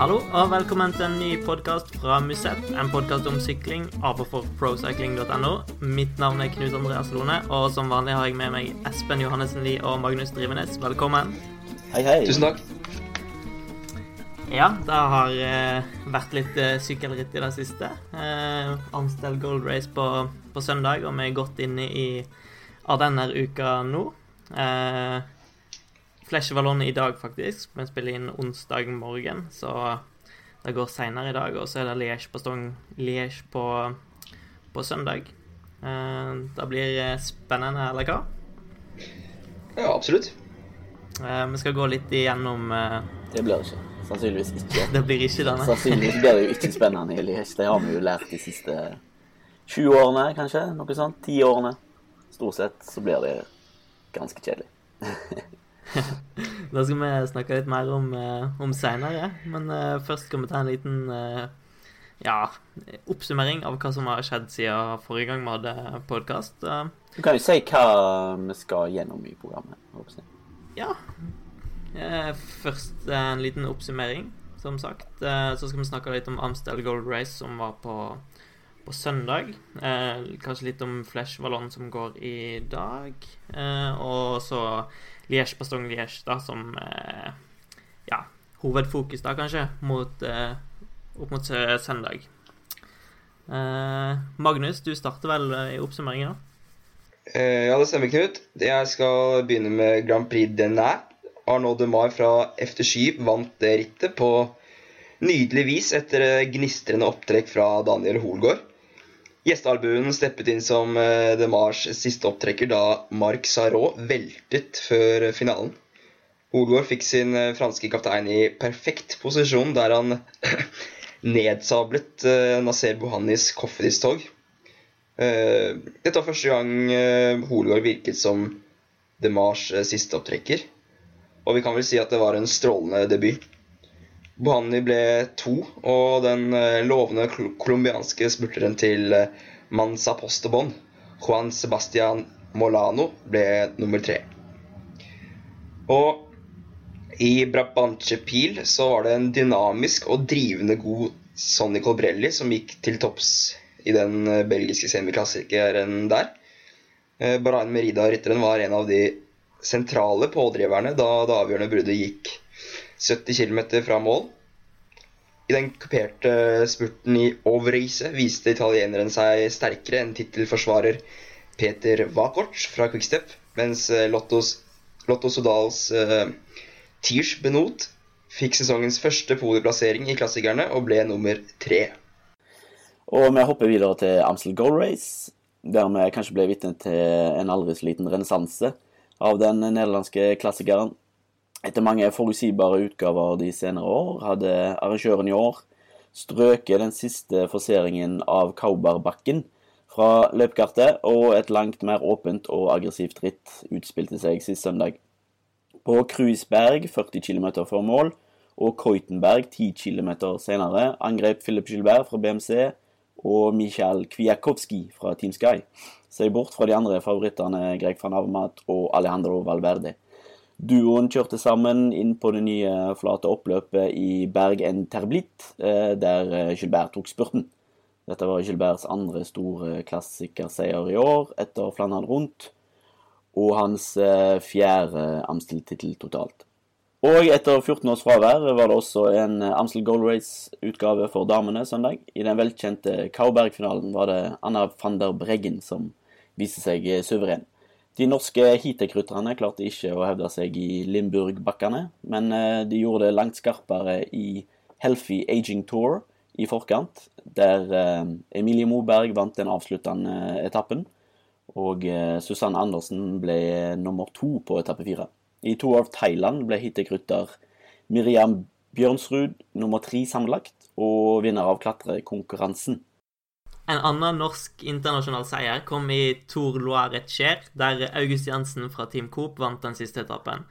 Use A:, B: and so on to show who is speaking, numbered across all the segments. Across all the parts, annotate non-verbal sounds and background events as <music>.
A: Hallo og velkommen til en ny podkast fra Musett, en podkast om sykling av og for procycling.no. Mitt navn er Knut Andreas Lone, og som vanlig har jeg med meg Espen Johannessen Lie og Magnus Drivenes. Velkommen.
B: Hei, hei.
C: Tusen takk.
A: Ja, det har eh, vært litt eh, sykkelritt i det siste. Eh, Amstel Gold Race på, på søndag, og vi er godt inne i denne uka nå. Eh, Flesjeballon i dag, faktisk. Vi spiller inn onsdag morgen, så det går seinere i dag. Og så er det Liège på Stong Liège på, på søndag. Eh, det blir eh, spennende, eller hva?
C: Ja, absolutt.
A: Eh, vi skal gå litt igjennom
B: Det blir det ikke. Sannsynligvis ikke. <laughs>
A: Det blir ikke denne.
B: Sannsynligvis blir det jo ikke spennende i Liège. Det har vi jo lært de siste 20 årene, kanskje. Noe sånt. 10 årene. Stort sett så blir det ganske kjedelig. <laughs> <laughs>
A: Det skal vi snakke litt mer om, uh, om seinere. Men eh, først skal vi ta en liten eh, ja, oppsummering av hva som har skjedd siden forrige gang vi hadde podkast.
B: Du kan jo si hva vi skal gjennom i programmet.
A: ja. Eh, først en liten oppsummering, som sagt. Eh, så skal vi snakke litt om Amstel Gold Race, som var på, på søndag. Eh, kanskje litt om Flesh Vallon, som går i dag. Eh, og så Liège på Stong Liège, da, som eh, ja, hovedfokus, da, kanskje, mot, eh, opp mot sø- søndag. Eh, Magnus, du starter vel i oppsummeringen, da?
C: Ja, det stemmer, Knut. Jeg skal begynne med Grand Prix Denais. Arnaud Demar fra FT7 vant rittet på nydelig vis etter gnistrende opptrekk fra Daniel Holgaard. Gjestealbuen steppet inn som The Demars siste opptrekker da Marc Sarraud veltet før finalen. Holgaard fikk sin eh, franske kaptein i perfekt posisjon der han <clears throat> nedsablet eh, Nasser Bohannis kofferistog. Eh, Dette var første gang eh, Holgaard virket som Demars Mars siste opptrekker. Og vi kan vel si at det var en strålende debut. Bohanni ble to, og den eh, lovende colombianske spurteren til eh, Mansa Postebon, Juan Sebastian Molano, ble nummer tre. Og i Brabantse-pil så var det en dynamisk og drivende god Sonny Colbrelli som gikk til topps i den eh, belgiske semiklassikeren der. Barain Merida-rytteren var en av de sentrale pådriverne da det avgjørende bruddet gikk 70 km fra mål. I den kuperte spurten i Overise viste italieneren seg sterkere enn tittelforsvarer Peter Vakort fra Quickstep, mens eh, Lotto Sodals eh, Tiers Benot fikk sesongens første podieplassering i klassikerne og ble nummer tre.
B: Og vi hopper videre til Amstel Gold Race, der vi kanskje ble vitne til en aldri så liten renessanse av den nederlandske klassikeren. Etter mange forutsigbare utgaver de senere år, hadde arrangøren i år strøket den siste forseringen av Kauberbakken fra løpkartet, og et langt mer åpent og aggressivt ritt utspilte seg sist søndag. På Kruisberg, 40 km før mål, og Kreutenberg 10 km senere, angrep Philip Gilbert fra BMC og Michael Kwiatkowski fra Team Sky seg bort fra de andre favorittene Greg van Avermaet og Alejandro Valverde. Duoen kjørte sammen inn på det nye flate oppløpet i Berg en Terblit, eh, der eh, Gilbert tok spurten. Dette var Gilberts andre store klassikerseier i år, etter Flandern rundt, og hans eh, fjerde Amstel-tittel totalt. Og etter 14 års fravær var det også en Amstel Gold Race-utgave for damene søndag. I den velkjente Kauberg-finalen var det Anna van der Breggen som viste seg suveren. De norske heatec-rytterne klarte ikke å hevde seg i Limburg-bakkene, men eh, de gjorde det langt skarpere i Healthy Aging Tour i forkant, der eh, Emilie Moberg vant den avsluttende etappen, og eh, Susanne Andersen ble nummer to på etappe fire. I Tour of Thailand ble heatec-rytter Miriam Bjørnsrud nummer tre sammenlagt, og vinner av klatrekonkurransen.
A: En annen norsk internasjonal seier kom i Tour Loire-Cher, der August Jensen fra Team Coop vant den siste etappen.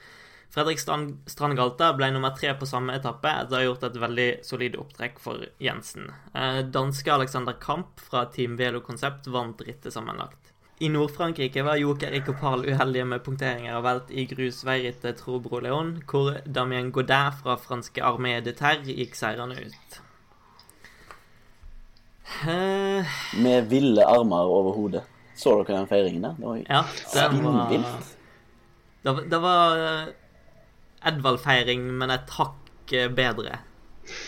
A: Fredrik Strandgalta ble nummer tre på samme etappe etter å ha gjort et veldig solid opptrekk for Jensen. Eh, danske Alexander Kamp fra Team Velo Konsept vant rittet sammenlagt. I Nord-Frankrike var Joker Ikopal uheldige med punkteringer og velt i grusveirittet Trobro Leon, hvor Damien Godin fra franske Armée de Terre gikk seirende ut. Eh,
B: Med ville armer over hodet. Så dere den feiringen der? Det var
A: ja, den var
B: spinnvilt.
A: Det var, det var eh, Edvald-feiring, men et hakk eh, bedre.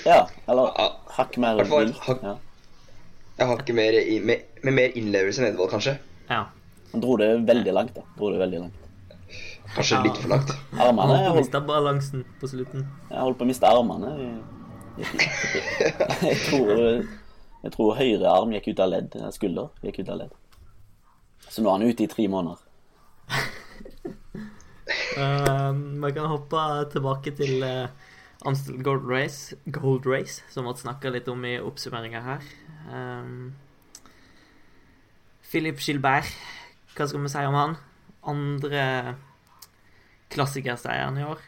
B: Ja, eller hakk mer vilt.
C: hakk-
B: Ja.
C: Jeg hakker mer, i- med, med mer innlevelse enn Edvald, kanskje.
A: Ja.
B: Han dro det veldig langt, da. Dro det veldig langt.
C: Kanskje
A: Ja.
C: litt for langt.
B: Armene
A: Han holdt på å miste balansen på slutten.
B: jeg holdt på å miste armene. Jeg tror, jeg tror høyre arm gikk ut av ledd. Skulder gikk ut av ledd. Så nå er han ute i tre måneder.
A: Uh, Vi kan hoppe tilbake til uh, Amstel Gold Race, Gold Race, som vi snakka litt om i oppsummeringa her. Um, Philip Gilbert, hva skal vi si om han? Andre klassikerseieren i år.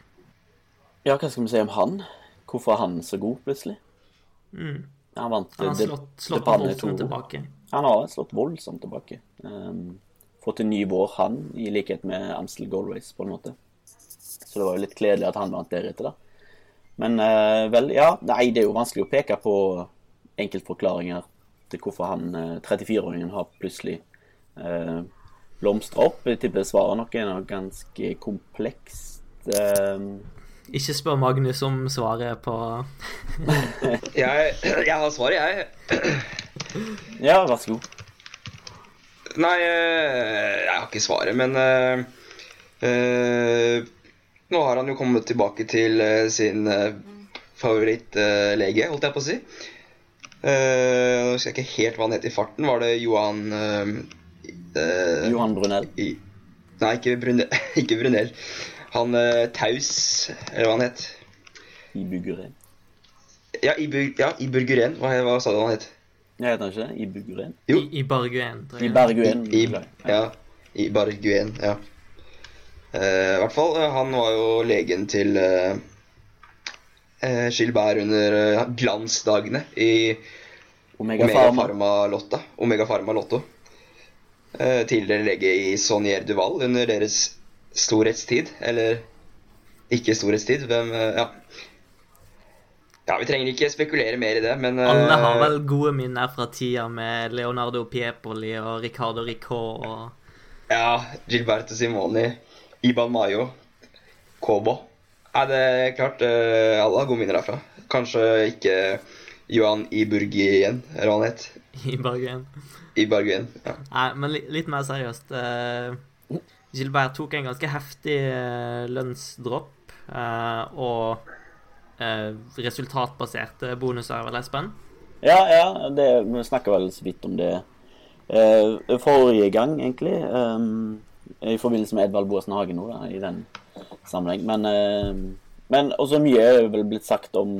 B: Ja, hva skal vi si om han? Hvorfor er han så god, plutselig?
A: Mm.
B: Han vant
A: Han har slått, slått voldsomt tilbake.
B: Han har slått voldsomt tilbake. Um, fått en ny vår, han, i likhet med Amstel Gold Race, på en måte. Så det var jo litt kledelig at han vant deretter, da. Men uh, vel, ja. Nei, det er jo vanskelig å peke på enkeltforklaringer til hvorfor han uh, 34-åringen har plutselig uh, blomstra opp. Jeg tipper svaret nok er noe ganske komplekst. Um,
A: Ikke spør Magnus om svaret på <laughs>
C: Jeg, jeg har svaret, jeg.
B: ja, vær så god.
C: Nei, eh, jeg har ikke svaret, men eh, eh, Nå har han jo kommet tilbake til sin uh, favorittlege, holdt jeg på å si. Eh, Nå husker jeg ikke helt hva han het i farten. Var det Johan eh, eh,
B: Johan Brunell.
C: i, Nei, ikke Brunell. <laughs> ikke Brunel. Han uh, Taus, eller hva han het.
B: I Buguren.
C: Ja, Ibur, ja, Iburguren. Hva, hva sa du han het?
B: Jeg heter han ikke det? I Buguren?
C: Jo.
A: I, i Barguen, tror
B: I.
C: I, ja, i ja. Eh, I hvert fall, eh, han var jo legen til Skilbær uh, Gilbert under glansdagene i
B: Omega,
C: Omega
B: Pharma.
C: Pharma Lotto. Omega Pharma Lotto. Eh, tidligere lege i Sonier Duval under deres storhetstid. Eller ikke storhetstid. Hvem eh, Ja. Ja, Vi trenger ikke spekulere mer i det, men eh,
A: Alle har vel gode minner fra tida med Leonardo Piepoli og Ricardo Ricot og
C: Ja, Gilberto Simoni, Iban Mayo, Kobo. Nei, det er klart eh, alle har gode minner derfra. Kanskje ikke Johan Iburgien, eller hva han het.
A: i Barguen.
C: Ibarguen. Ja.
A: Nei, men litt mer seriøst. Gilbert tok en ganske heftig eh, lønnsdropp eh, og eh, resultatbaserte bonuser, vel, Espen?
B: Ja, ja, det, vi snakka vel så vidt om det forrige gang, egentlig. I forbindelse med Edvald Boasen Hagen nå, da, i den sammenheng. Men, men også mye er vel blitt sagt om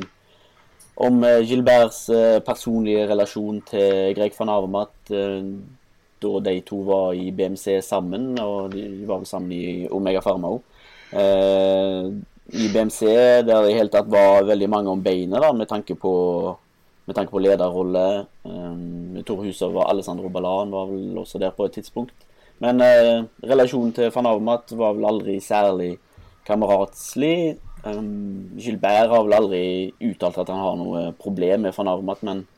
B: om Gilberts personlige relasjon til Greg van Avermaet eh, da de to var i BMC sammen, og de var vel sammen i Omega Pharma òg. Eh, I BMC der det i hele tatt var veldig mange om beinet, da, med tanke på med tanke på lederrolle. Eh, Tor Husov og Alessandro Ballan var vel også der på et tidspunkt. Men eh, relasjonen til van Avermaet var vel aldri særlig kameratslig. Um, Gilbert har vel aldri uttalt at han har noe problem med van Avermaet, men eh,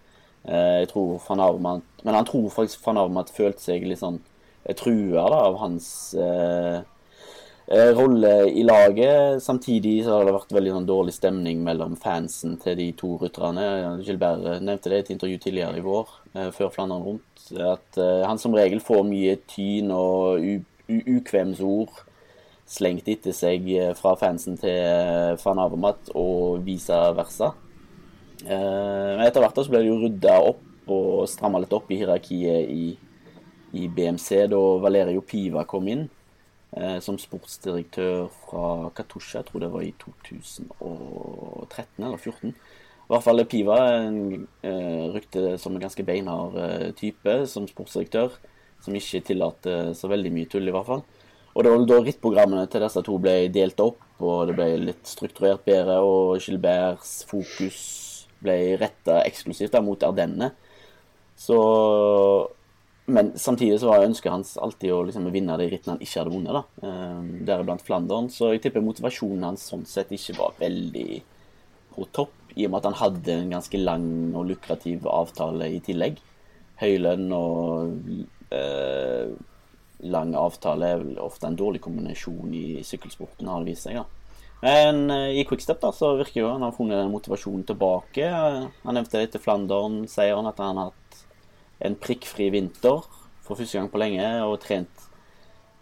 B: jeg tror van Avermaet Men han tror faktisk van Avermaet følte seg litt sånn eh, trua da, av hans eh, eh, rolle i laget. Samtidig så har det vært veldig sånn dårlig stemning mellom fansen til de to rytterne. Gilbert eh, nevnte det i et intervju tidligere i vår, eh, før Flandern rundt, at eh, han som regel får mye tyn og ukvemsord slengt etter seg eh, fra fansen til eh, van Armat og vice versa. Eh, Men etter hvert så ble det jo rydda opp og stramma litt opp i hierarkiet i, i BMC da Valerio Piva kom inn eh, som sportsdirektør fra Katusha, jeg tror det var i 2013 eller 2014. I hvert fall Piva eh, rykte som en ganske beinhard type som sportsdirektør, som ikke tillater så veldig mye tull, i hvert fall. Og det var da rittprogrammene til disse to ble delt opp, og det ble litt strukturert bedre, og Gilberts fokus ble retta eksklusivt da, mot Ardenne. Så men samtidig så var ønsket hans alltid å liksom vinne de rittene han ikke hadde vunnet. da, eh, Deriblant Flandern. Så jeg tipper motivasjonen hans sånn sett ikke var veldig på topp, i og med at han hadde en ganske lang og lukrativ avtale i tillegg. Høy lønn og eh, lang avtale er ofte en dårlig kombinasjon i sykkelsporten, har det vist seg. da. Men eh, i Quickstep da, så virker jo han har funnet motivasjonen tilbake. Han nevnte etter Flandern-seieren at han har hatt en prikkfri vinter for første gang på lenge og trent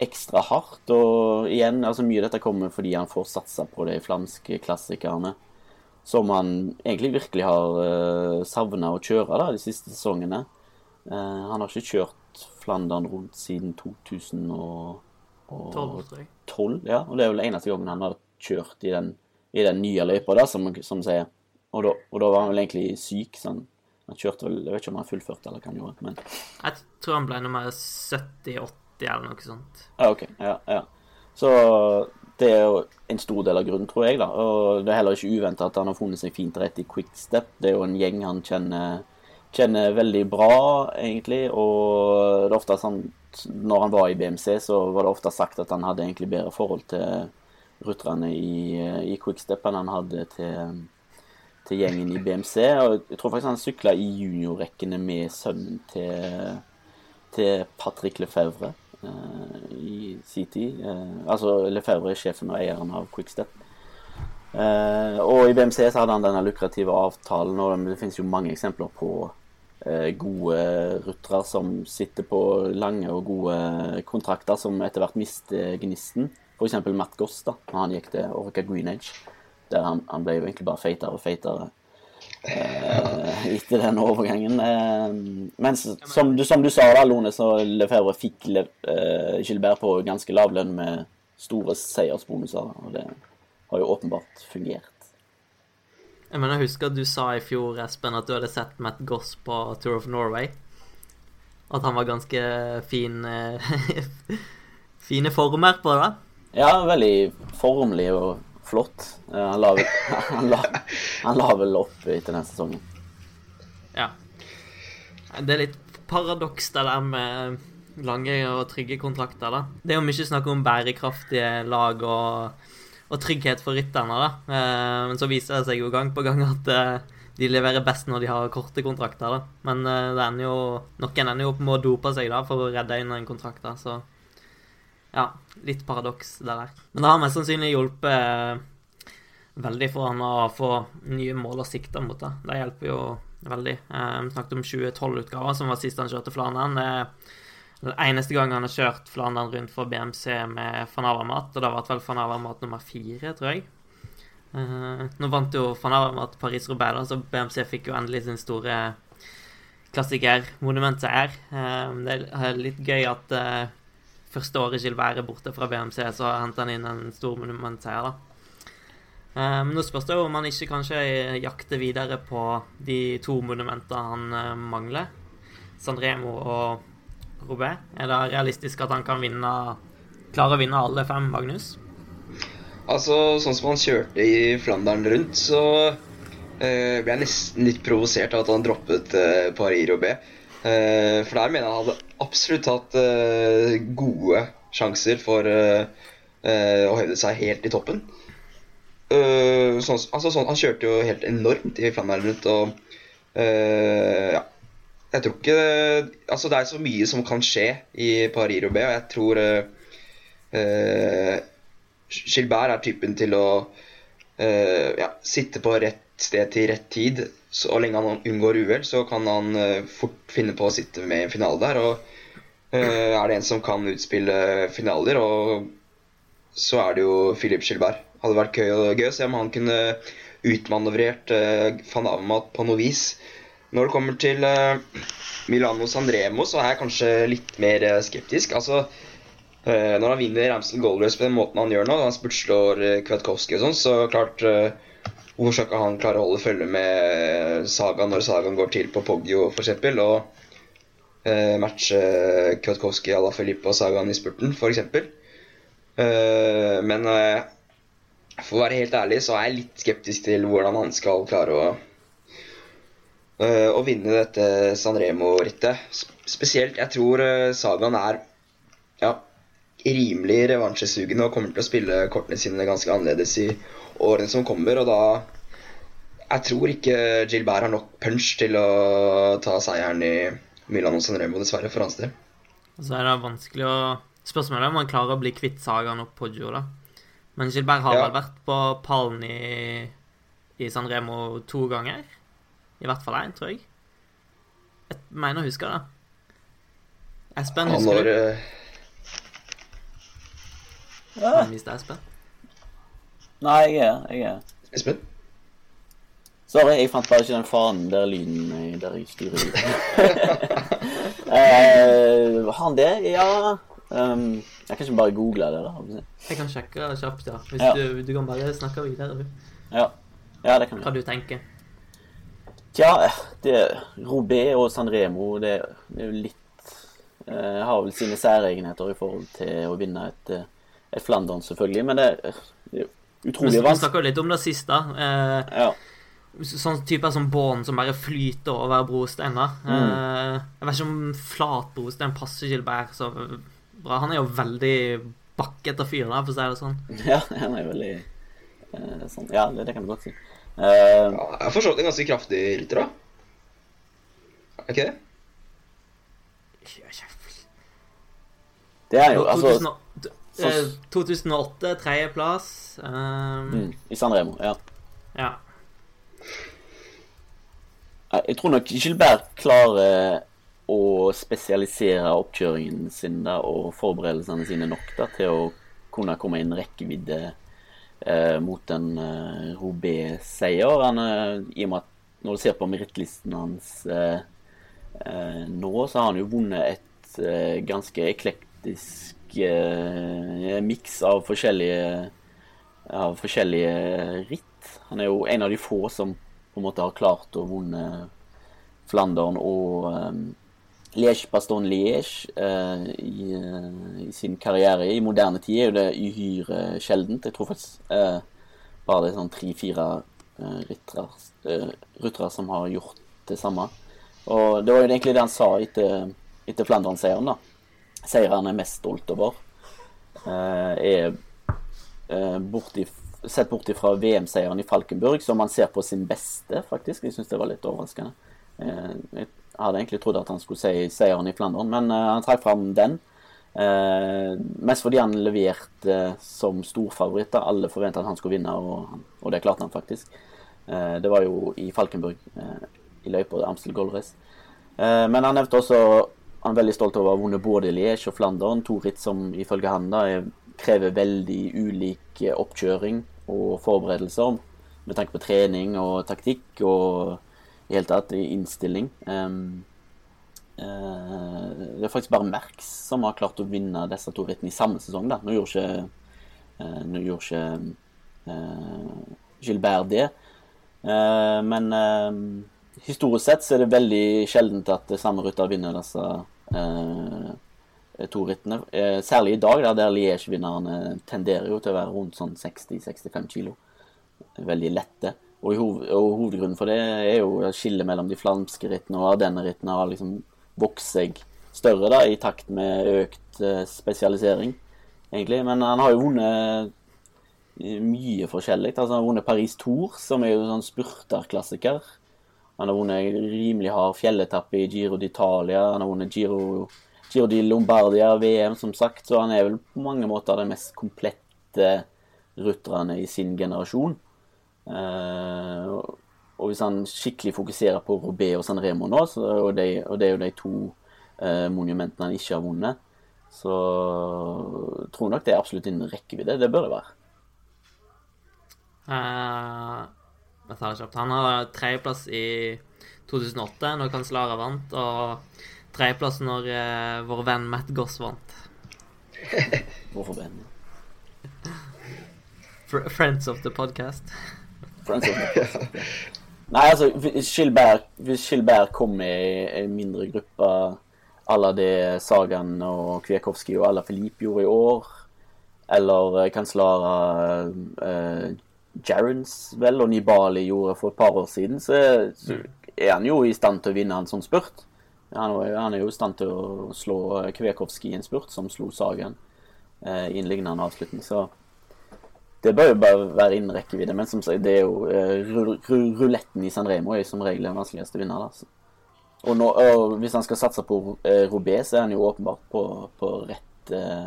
B: ekstra hardt. Og igjen, altså mye av dette kommer fordi han får satsa på de flamske klassikerne som han egentlig virkelig har uh, savna å kjøre da, de siste sesongene. Uh, han har ikke kjørt Flandern rundt siden 2012, ja, og det er vel eneste gangen han har kjørt i den, i den nye løypa, da, som, som sier. Og da, og da, var han vel egentlig syk. sånn han kjørte vel, Jeg vet ikke om han fullførte eller hva han gjorde. men...
A: Jeg tror han ble nummer 70-80 eller noe sånt.
B: Ja, ok. Ja, ja. Så det er jo en stor del av grunnen, tror jeg. da, og Det er heller ikke uventa at han har funnet seg fint rett i Quickstep. Det er jo en gjeng han kjenner, kjenner veldig bra, egentlig. Og det er ofte sånn når han var i BMC, så var det ofte sagt at han hadde egentlig bedre forhold til rutterne i, i Quickstep han hadde til, til, gjengen i BMC. Og jeg tror faktisk han sykla i juniorrekkene med sønnen til, til Patrick Lefebvre. uh, i sin tid. Uh, altså Lefebvre er sjefen og eieren av Quickstep. Uh, og i BMC så hadde han denne lukrative avtalen, og det finnes jo mange eksempler på gode ruttere som sitter på lange og gode kontrakter, som etter hvert mister gnisten. F.eks. Matt Goss, da når han gikk til Orca Green Age. Der han, han ble jo egentlig bare feitere og feitere eh, etter den overgangen. Eh, men som du, som du, sa, da, Lone, så Lefebvre fikk Le, eh, Gilbert på ganske lav lønn med store seiersbonuser. Og det har jo åpenbart fungert.
A: Jeg mener, jeg husker at du sa i fjor, Espen, at du hadde sett Matt Goss på Tour of Norway. At han var ganske fin eh, <laughs> Fine former på det.
B: Ja, veldig formelig og flott. Han la, vel, <laughs> han, la, han la vel opp etter den sesongen.
A: Ja. Det er litt paradoks det der med lange og trygge kontrakter, da. Det er jo mye snakk om bærekraftige lag og, og trygghet for rytterne, da. Eh, men så viser det seg jo gang på gang at eh, de leverer best når de har korte kontrakter, da. Men eh, det ender jo, noen ender jo opp med å dope seg da for å redde inn en kontrakt, da, så ja, litt paradoks det der. Men det har mest sannsynlig hjulpet eh, veldig for han å få nye mål å sikte mot. Det Det hjelper jo veldig. Eh, vi snakket om 2012-utgava, som var sist han kjørte Flandern. Det er den eneste gang han har kjørt Flandern rundt for BMC med van Avermaet, og det var vært vel van Avermaet nummer fire, tror jeg. Uh, nå vant jo van Avermaet Paris-Roubaix, så BMC fikk jo endelig sin store klassiker, monumentseier. Uh, det er litt gøy at første året Gilbert er borte fra BMC, så henter han inn en stor monumentseier, da. Um, nå spørs det jo om han ikke kanskje jakter videre på de to monumentene han uh, mangler. Sanremo og Robé. Er det realistisk at han kan vinne, klare å vinne alle fem, Magnus?
C: Altså, sånn som han kjørte i Flandern rundt, så uh, ble jeg nesten litt provosert av at han droppet uh, Paris-Robé. Uh, for der mener jeg han hadde absolutt hatt uh, gode sjanser for uh, å hevde seg helt i toppen. Sånn, altså, sånn, han kjørte jo helt enormt i Flandern rundt, og ja. Jeg tror ikke Altså, det er så mye som kan skje i Paris-Roubais, og jeg tror Gilbert er typen til å ja, sitte på rett sted til rett tid. Så lenge han unngår uhell, så kan han uh, fort finne på å sitte med i en finale der. Og uh, er det en som kan utspille finaler, og så er det jo Filip Skilberg. Hadde vært gøy, gøy å se om han kunne utmanøvrert uh, van Avermaet på noe vis. Når det kommer til Milano Sanremo, så er jeg kanskje litt mer skeptisk. Altså, når han vinner Ramsel Gold på den måten han gjør nå, han spurtslår Kvetkovskij og sånn, så klart Hvorfor skal ikke han klare å holde følge med Saga når Sagaen går til på Poggio f.eks.? Og eh, matche Kwiatkowski la Filippe og Sagaen i spurten f.eks. Eh, men eh, for å være helt ærlig så er jeg litt skeptisk til hvordan han skal klare å eh, å vinne dette Sanremo-rittet. Spesielt, jeg tror eh, Sagan er ja, rimelig revansjesugende og kommer til å spille kortene sine ganske annerledes i årene som kommer. Og da Jeg tror ikke Gilbert har nok punch til å ta seieren i Milano Sanremo, dessverre, for hans del.
A: Og så er det vanskelig å Spørsmålet er om han klarer å bli kvitt Sagan og Poggio, da. Men Gilbert har
C: Ja.
A: vel vært på pallen i, i San Remo to ganger. I hvert fall én, tror jeg. Jeg mener å huske det. Espen, husker
C: når
A: du?
C: eh,
A: Han viste Espen.
B: Nei, jeg er jeg er.
C: Espen?
B: Sorry, jeg fant bare ikke den fanen der lyden i- der jeg styrer lyden. har han det? Ja um, Jeg kan ikke bare google det, da.
A: Jeg kan sjekke kjapt, ja. Hvis
B: Ja.
A: Du, du kan bare snakke videre, du.
B: Ja, ja det kan
A: Hva
B: vi.
A: du tenker.
B: Tja, det Robé og Sanremo, det, det er jo litt eh, Har vel sine særegenheter i forhold til å vinne et, eh, et Flandern, selvfølgelig. Men det, det er vanskelig.
A: Vi
B: utrolig
A: snakka jo litt om det siste. Eh,
B: Ja.
A: sånn typer som bånd som bare flyter over brosteiner.
B: Mm.
A: Eh, jeg vet ikke om flat brostein passer Gilbert så bra. Han er jo veldig bakkete fyr, da, for å si det sånn. <laughs>
B: ja, han er veldig eh, sånn. Ja, det, det kan du godt si. Uh,
C: Ja, jeg har forstått en ganske kraftig rytter, da. Er ikke det?
B: det er jo altså
A: 2000 eh, 2008, tredjeplass. Um,
B: mm, I San Remo, ja.
A: Ja.
B: Jeg tror nok Gilbert klarer å spesialisere oppkjøringen sin da, og forberedelsene sine nok da, til å kunne komme inn rekkevidde eh, mot en eh, Robé-seier. Han, eh, I og med at når du ser på merittlisten hans eh, eh, nå, så har han jo vunnet et eh, ganske eklektisk eh, miks av forskjellige, av forskjellige ritt. Han er jo en av de få som på en måte har klart å vunne Flandern og um, Liège-Baston-Liège uh, i, uh, i sin karriere. I moderne tid er jo det uhyre sjeldent. Jeg tror faktisk uh, bare det er sånn tre-fire eh, eh, ryttere som har gjort det samme. Og det var jo egentlig det han sa etter, etter Flandern-seieren. da. Seieren han er mest stolt over, eh, er eh, borti, sett bort ifra VM-seieren i Falkenburg, som han ser på sin beste, faktisk. Jeg syns det var litt overraskende. Eh, jeg hadde egentlig trodd at han skulle si seieren i Flandern, men eh, han trakk fram den. Eh, mest fordi han leverte som storfavoritt. Alle forventa at han skulle vinne, og, og det klarte han faktisk. Eh, det var jo i Falkenburg, eh, i løypa Amstel Gold Race. Eh, men han nevnte også han er veldig stolt over å ha vunnet både Liège og Flandern. To ritt som ifølge han da er, krever veldig ulik eh, oppkjøring og forberedelser med tanke på trening og taktikk og i hele tatt innstilling. Um, uh, det er faktisk bare Merx som har klart å vinne disse to rittene i samme sesong. da. Nå gjorde ikke, uh, nå gjorde ikke uh, Gilbert det. Men historisk sett så er det veldig sjeldent at samme rytter vinner disse to rittene. Eh, særlig i dag, da, der Liège-vinnerne tenderer jo til å være rundt sånn 60-65 kilo. Veldig lette. Og, i hov og hovedgrunnen for det er jo skillet mellom de flamske rittene og denne rittene har liksom vokst seg større da, i takt med økt eh, spesialisering, egentlig. Men han har jo vunnet mye forskjellig. Altså, han har vunnet Paris Tour, som er jo sånn spurterklassiker. Han har vunnet rimelig hard fjelletappe i Giro d'Italia. Han har vunnet Giro, Giro di Lombardia, VM, som sagt. Så han er vel på mange måter den mest komplette rutterne i sin generasjon. Uh, og hvis han skikkelig fokuserer på Robé og San Remo nå, så, og, det, og det er jo de to uh, monumentene han ikke har vunnet, så tror nok det er absolutt innen rekkevidde. Det bør det være.
A: Eh, jeg tar det kjapt. Han har tredjeplass i 2008, når Cancellara vant, og tredjeplass når eh, vår venn Matt Goss vant. <laughs>
B: Hvorfor venn?
A: Fr Friends of the podcast.
B: Friends of the podcast. Nei, altså, hvis Skilberg kom i en mindre gruppe à la det Sagan og Kwiatkowski og Ala Filip gjorde i år, eller eh, Cancellara eh, Jarens vel og Nibali gjorde for et par år siden, så, så er han jo i stand til å vinne en sånn spurt. Han, han er jo i stand til å slå Kvekovskij i en spurt, som slo Sagen eh, i en lignende avslutning. Så det bør jo bare være innen rekkevidde. Men som sagt, det er jo eh, ru- ru- ruletten i San Remo er som regel den vanskeligste vinner. Da. Og, nå, og hvis han skal satse på eh, Roubaix, så er han jo åpenbart på, på, rett, eh,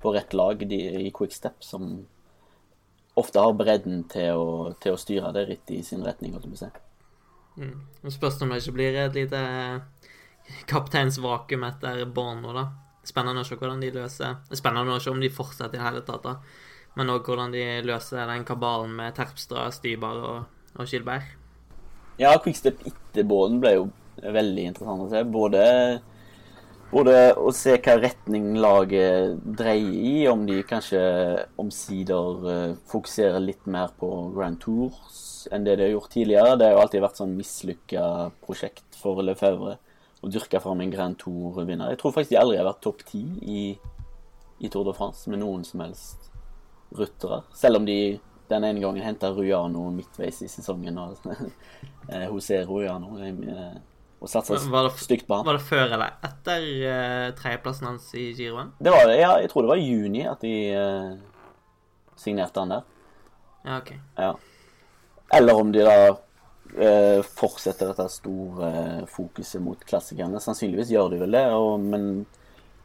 B: på rett lag de, i Quickstep, som ofte har bredden til å, til å styre det rittet i sin retning. holdt jeg på.
A: Mm. Spørs om det ikke blir et lite kapteinsvakuum etter Bono, da. Spennende å se hvordan de løser Spennende å se om de fortsetter i det hele tatt, da. Men òg hvordan de løser den kabalen med Terpstra, Stybar og, og Skilberg.
B: Ja, Quickstep etter båten ble jo veldig interessant å se. Både, både å se hva retning laget dreier i, om de kanskje omsider eh, fokuserer litt mer på Grand Tours enn det de har gjort tidligere. Det har jo alltid vært sånn mislykka prosjekt for Lefebvre å dyrke fram en Grand Tour-vinner. Jeg tror faktisk de aldri har vært topp ti i, i Tour de France med noen som helst ruttere. Selv om de den ene gangen henta Rujano midtveis i sesongen. og José <laughs> Rujano eh, og satsa
A: Var det-
B: stygt på han.
A: Var det før eller etter uh, tredjeplassen hans i giroen?
B: Det var det, ja, jeg tror det var i juni at de uh, signerte han der.
A: Ja, OK.
B: Ja. Eller om de da uh, fortsetter dette store fokuset mot klassikerne. Sannsynligvis gjør de vel det, og, men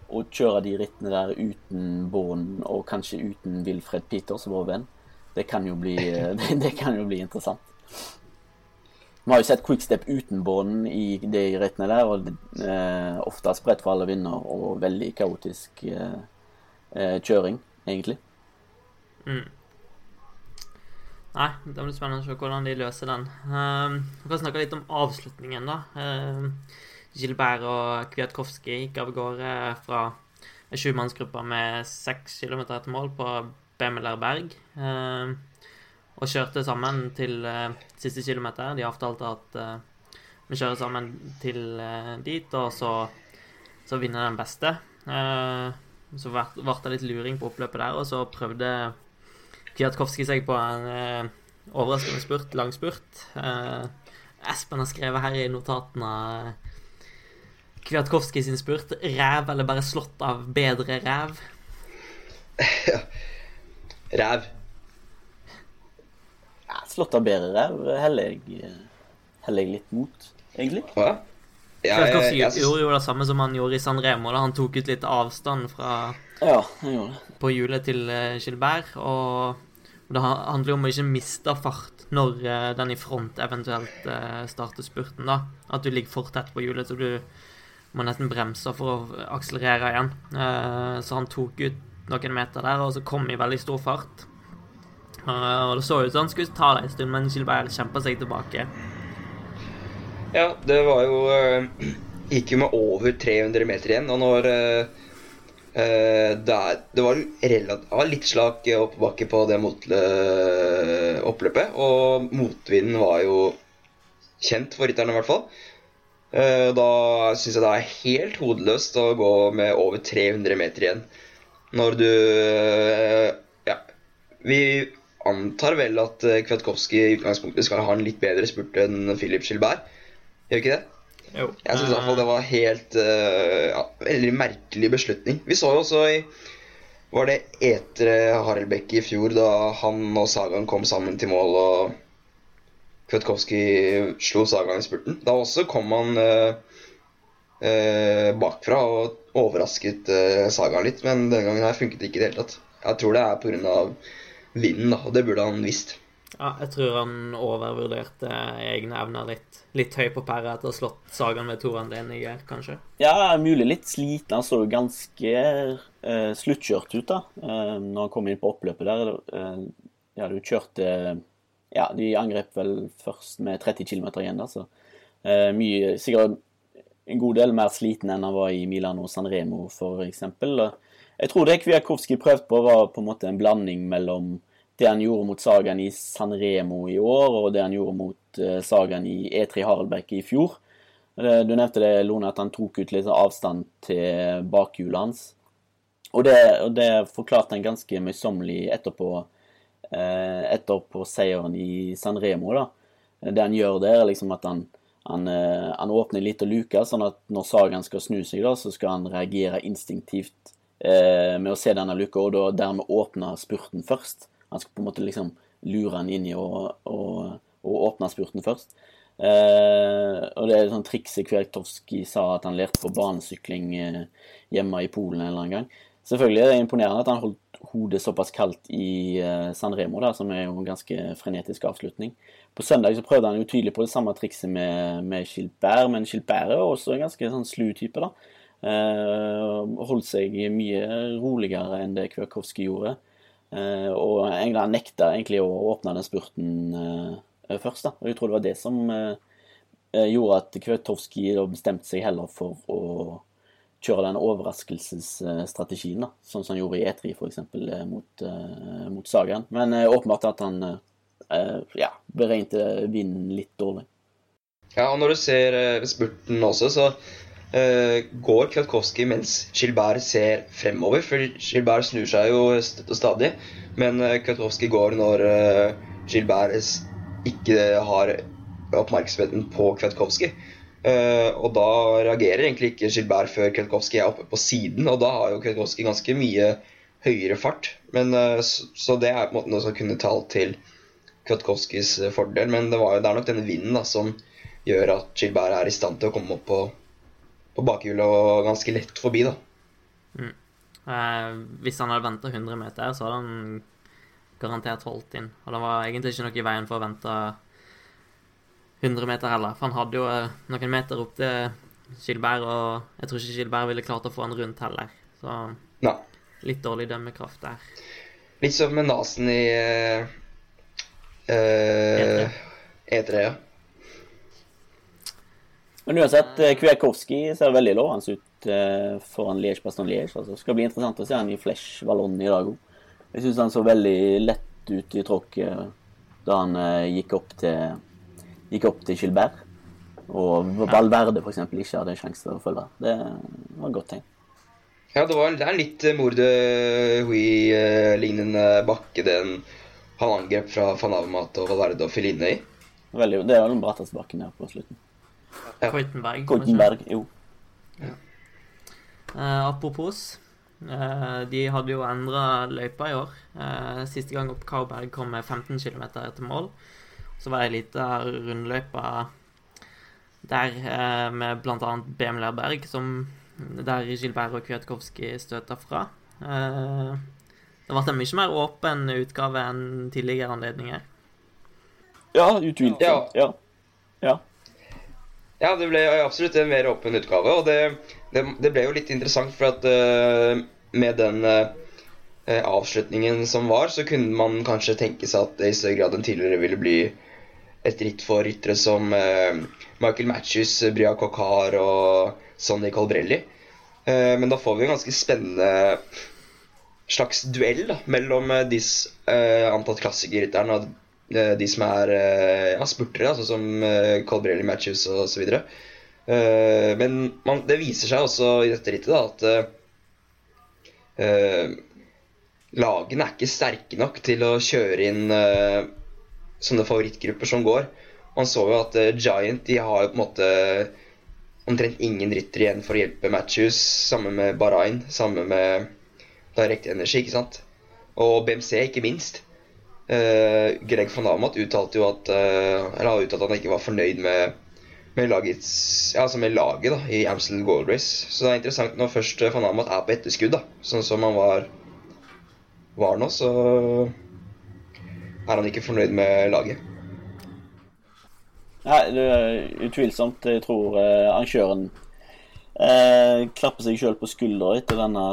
B: å kjøre de rittene der uten Bånd og kanskje uten Wilfred Peters, vår venn, det kan jo bli, det, <laughs> det kan jo bli interessant. Vi har jo sett quickstep uten Bånd i de rittene der, og eh, ofte spredt for alle vinder og veldig kaotisk eh, eh, kjøring, egentlig.
A: Mm. Nei, det blir spennende å se hvordan de løser den. Um, vi kan snakke litt om avslutningen, da. Um, Gilbert og Kwiatkowski gikk av gårde fra sjumannsgruppa med seks kilometer etter mål på Bemelerberg. Um, og kjørte sammen til uh, siste kilometer. De avtalte at uh, vi kjører sammen til uh, dit, og så, så vinner den beste. Så ble det litt luring på oppløpet der, og så prøvde Kwiatkowski seg på en overraskende spurt, lang spurt. Espen har skrevet her i notatene Kwiatkowski sin spurt. Ræv eller bare slått av bedre ræv? <laughs>
C: Ræv.
B: Ja, slått av bedre ræv heller jeg, heller jeg litt mot, egentlig.
C: Hva? Ja,
A: jeg,
C: jeg- jeg-
A: gjorde jo det samme som han gjorde i San Remo. Da. Han tok ut litt avstand fra
B: Ja, jeg
A: på hjulet til eh, Gilbert, og det handler jo om å ikke miste fart når eh, den i front eventuelt eh, starter spurten, da. At du ligger for tett på hjulet, så du må nesten bremse for å akselerere igjen. Eh, Så han tok ut noen meter der, og så kom i veldig stor fart. Eh, Og det så ut som han skulle ta det en stund, men Gilbert kjempa seg tilbake.
C: Ja, det var jo eh, Gikk jo med over 300 meter igjen, og når eh, det, er, det var relativt, litt slak oppbakke på det mot, oppløpet, og motvinden var jo kjent for rytterne, i hvert fall. Da syns jeg det er helt hodeløst å gå med over 300 meter igjen. Når du Ja. Vi antar vel at eh, Kwiatkowski i utgangspunktet skal ha en litt bedre spurt enn Philip Gilbert. Gjør ikke det?
A: Jo.
C: Jeg syns i hvert fall det var helt eh, ja, veldig merkelig beslutning. Vi så jo også i Var det etere Harelbekk i fjor, da han og Sagan kom sammen til mål og Kwiatkowski slo Sagan i spurten? Da også kom han eh, eh, bakfra og overrasket eh, Sagan litt, men denne gangen her funket det ikke i det hele tatt. Jeg tror det er pga. Vinden, da, og det burde han visst.
A: Ja, jeg tror han overvurderte egne evner litt. Litt høy på pæra etter å ha slått Sagan ved to anledninger, kanskje.
B: Ja, mulig litt sliten. Han så ganske eh, sluttkjørt ut da, eh, når han kom inn på oppløpet der. Eh, ja, du kjørte Ja, de angrep vel først med 30 km igjen, da, så eh, mye Sikkert en god del mer sliten enn han var i Milano San Remo, for eksempel. Jeg tror det Kwiatkowski prøvde på, var på en måte en blanding mellom det han gjorde mot Sagan i San Remo i år, og det han gjorde mot eh, Sagan i E3 Haraldbekk i fjor. Du nevnte det, Lone, at han tok ut litt avstand til bakhjulet hans. Og det, det forklarte han ganske møysommelig etterpå, eh, etterpå seieren i San Remo. da. Det han gjør der, er liksom at han, han, eh, han åpner litt og luker, sånn at når Sagan skal snu seg, da, så skal han reagere instinktivt eh, med å se denne luka, og da dermed åpne spurten først. Han skal på en måte liksom lure han inn i å, å, å åpne spurten først. Eh, og det er et sånt triks Kwiatkowski sa at han lærte på banesykling eh, hjemme i Polen en eller annen gang. Selvfølgelig er det imponerende at han holdt hodet såpass kaldt i eh, San Remo, da, som er jo en ganske frenetisk avslutning. På søndag så prøvde han jo tydelig på det samme trikset med, med Gilbert, men Gilbert er også en ganske sånn slu type. da. Eh, holdt seg mye roligere enn det Kwiatkowski gjorde. Eh, og England nekta egentlig å åpne den spurten eh, først. da. Og Jeg tror det var det som gjorde at Kwiatkowski bestemte seg heller for å kjøre den overraskelsesstrategien, sånn som han gjorde i E3 f.eks. Mot, mot Sagaen. Men åpenbart at han ja, beregnet vinden litt dårlig.
C: Ja, og når du ser spurten også, så går Kwiatkowski mens Gilbert ser fremover. For Gilbert snur seg jo støtt og stadig, men uh, Kwiatkowski går når Gilbert ikke har oppmerksomheten på Kwiatkowski. Og da reagerer egentlig ikke Gilbert før Kwiatkowski er oppe på siden. Og da har jo Kwiatkowski ganske mye høyere fart. Men, så, det er på en måte noe som kunne talt til Kwiatkowskis fordel. Men det, var, det, er nok denne vinden da, som gjør at Gilbert er i stand til å komme opp på, på bakhjulet og ganske lett forbi. da.
A: Mm. Eh, hvis han hadde venta 100 meter, så hadde han garantert holdt inn. Og det var egentlig ikke noe i veien for å vente 100 meter heller. For han hadde jo eh, noen meter opp til Skilberg, og jeg tror ikke Skilberg ville klart å få han rundt heller. Så
C: Nei.
A: litt dårlig dømmekraft der.
C: Litt som med Nasen i uh, uh, E3, ja.
B: Men uansett, Kwiatkowski ser veldig lovende ut uh, foran Liège-Baston Liège. Altså, det skal bli interessant å se han i Flesh Vallon i dag òg. Jeg syns han så veldig lett ut i tråkket da han gikk opp til gikk opp til Gilbert. Og Valverde f.eks. ikke hadde en sjanse til å følge. Det var et godt tegn.
C: Ja, det, var, det er en litt Morde Hui-lignende bakke den han angrep fra van og Valverde og Filine i.
B: Veldig, det var den bratteste bakken her på slutten.
A: Ja. Koitenberg.
B: Koitenberg, jo.
A: Ja. Uh, apropos, uh, de hadde jo endra løypa i år. Uh, siste gang opp Kauberg kom med 15 km etter mål. Så var det ei lita rundløype der eh, med bl.a. BM Lerberg, som der Gilbert og Kwiatkowski støta fra. Eh, det ble en mye mer åpen utgave enn tidligere anledninger.
B: Ja, utvilsomt. Ja. ja. ja.
C: Ja, det ble absolutt en mer åpen utgave. Og det, det, det ble jo litt interessant, for at uh, med den uh, avslutningen som var, så kunne man kanskje tenke seg at det i større grad enn tidligere ville bli et ritt for ryttere som uh, Michael Matches, Bria Kokar og Sonny Colbrelli. Men da får vi en ganske spennende slags duell da, mellom de antatt klassikerrytterne og de som er ja, spurtere, altså som Colbrelli, Matches osv. Men man, det viser seg også i dette rittet da, at uh, lagene er ikke sterke nok til å kjøre inn uh, sånne favorittgrupper som går. Man så jo at uh, Giant de har jo på en måte omtrent ingen ryttere igjen for å hjelpe Matches. Sammen med Bahrain, sammen med Direct Energy, ikke sant. Og BMC, ikke minst. Uh, Greg van Amat uttalte jo at uh, Eller har uttalt at han ikke var fornøyd med, med, lagets, altså med laget da, i Amstel Gold Race. Så det er interessant når først van Amat er på etterskudd, da, sånn som han var, var nå, så er han ikke fornøyd med laget.
B: Nei, det er utvilsomt. Jeg tror eh, arrangøren eh, klapper seg sjøl på skuldra etter denne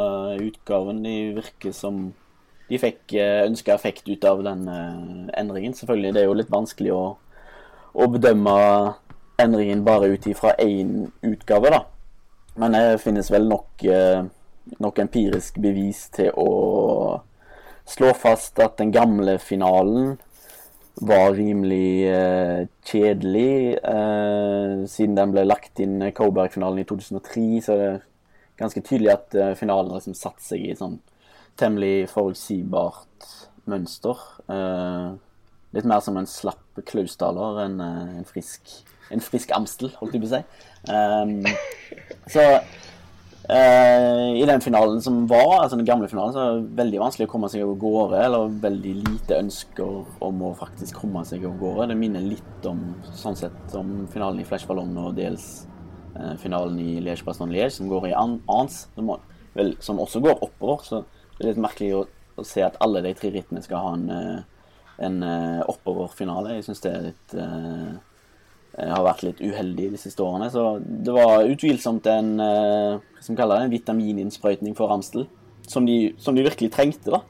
B: utgaven. De virker som de fikk eh, ønska effekt ut av den eh, endringen. Selvfølgelig, det er jo litt vanskelig å, å bedømme endringen bare ut ifra én utgave, da. Men det finnes vel nok, eh, nok empirisk bevis til å slå fast at den gamle finalen var rimelig eh, kjedelig. Eh, siden den ble lagt inn Coburg-finalen i 2003, så er det ganske tydelig at eh, finalen liksom satt seg i sånn temmelig forutsigbart mønster. Uh, litt mer som en slapp Klausdaler enn uh, en frisk en frisk Amstel, holdt jeg på å si. Um, så uh, i den finalen som var, altså den gamle finalen, så var det veldig vanskelig å komme seg av gårde. Eller veldig lite ønsker om å faktisk komme seg av gårde. Det minner litt om sånn sett om finalen i Flash Ballon og dels finalen i Liège-Baston-Liège, som går i an ans, som også går oppover. Så det er litt merkelig å, å se at alle de tre rittene skal ha en uh, en uh, oppoverfinale. Jeg syns det litt, uh, har vært litt uheldig de siste årene. Så det var utvilsomt en, kaller det, en vitamininnsprøytning for Ramstel. Som de, som de virkelig trengte. da.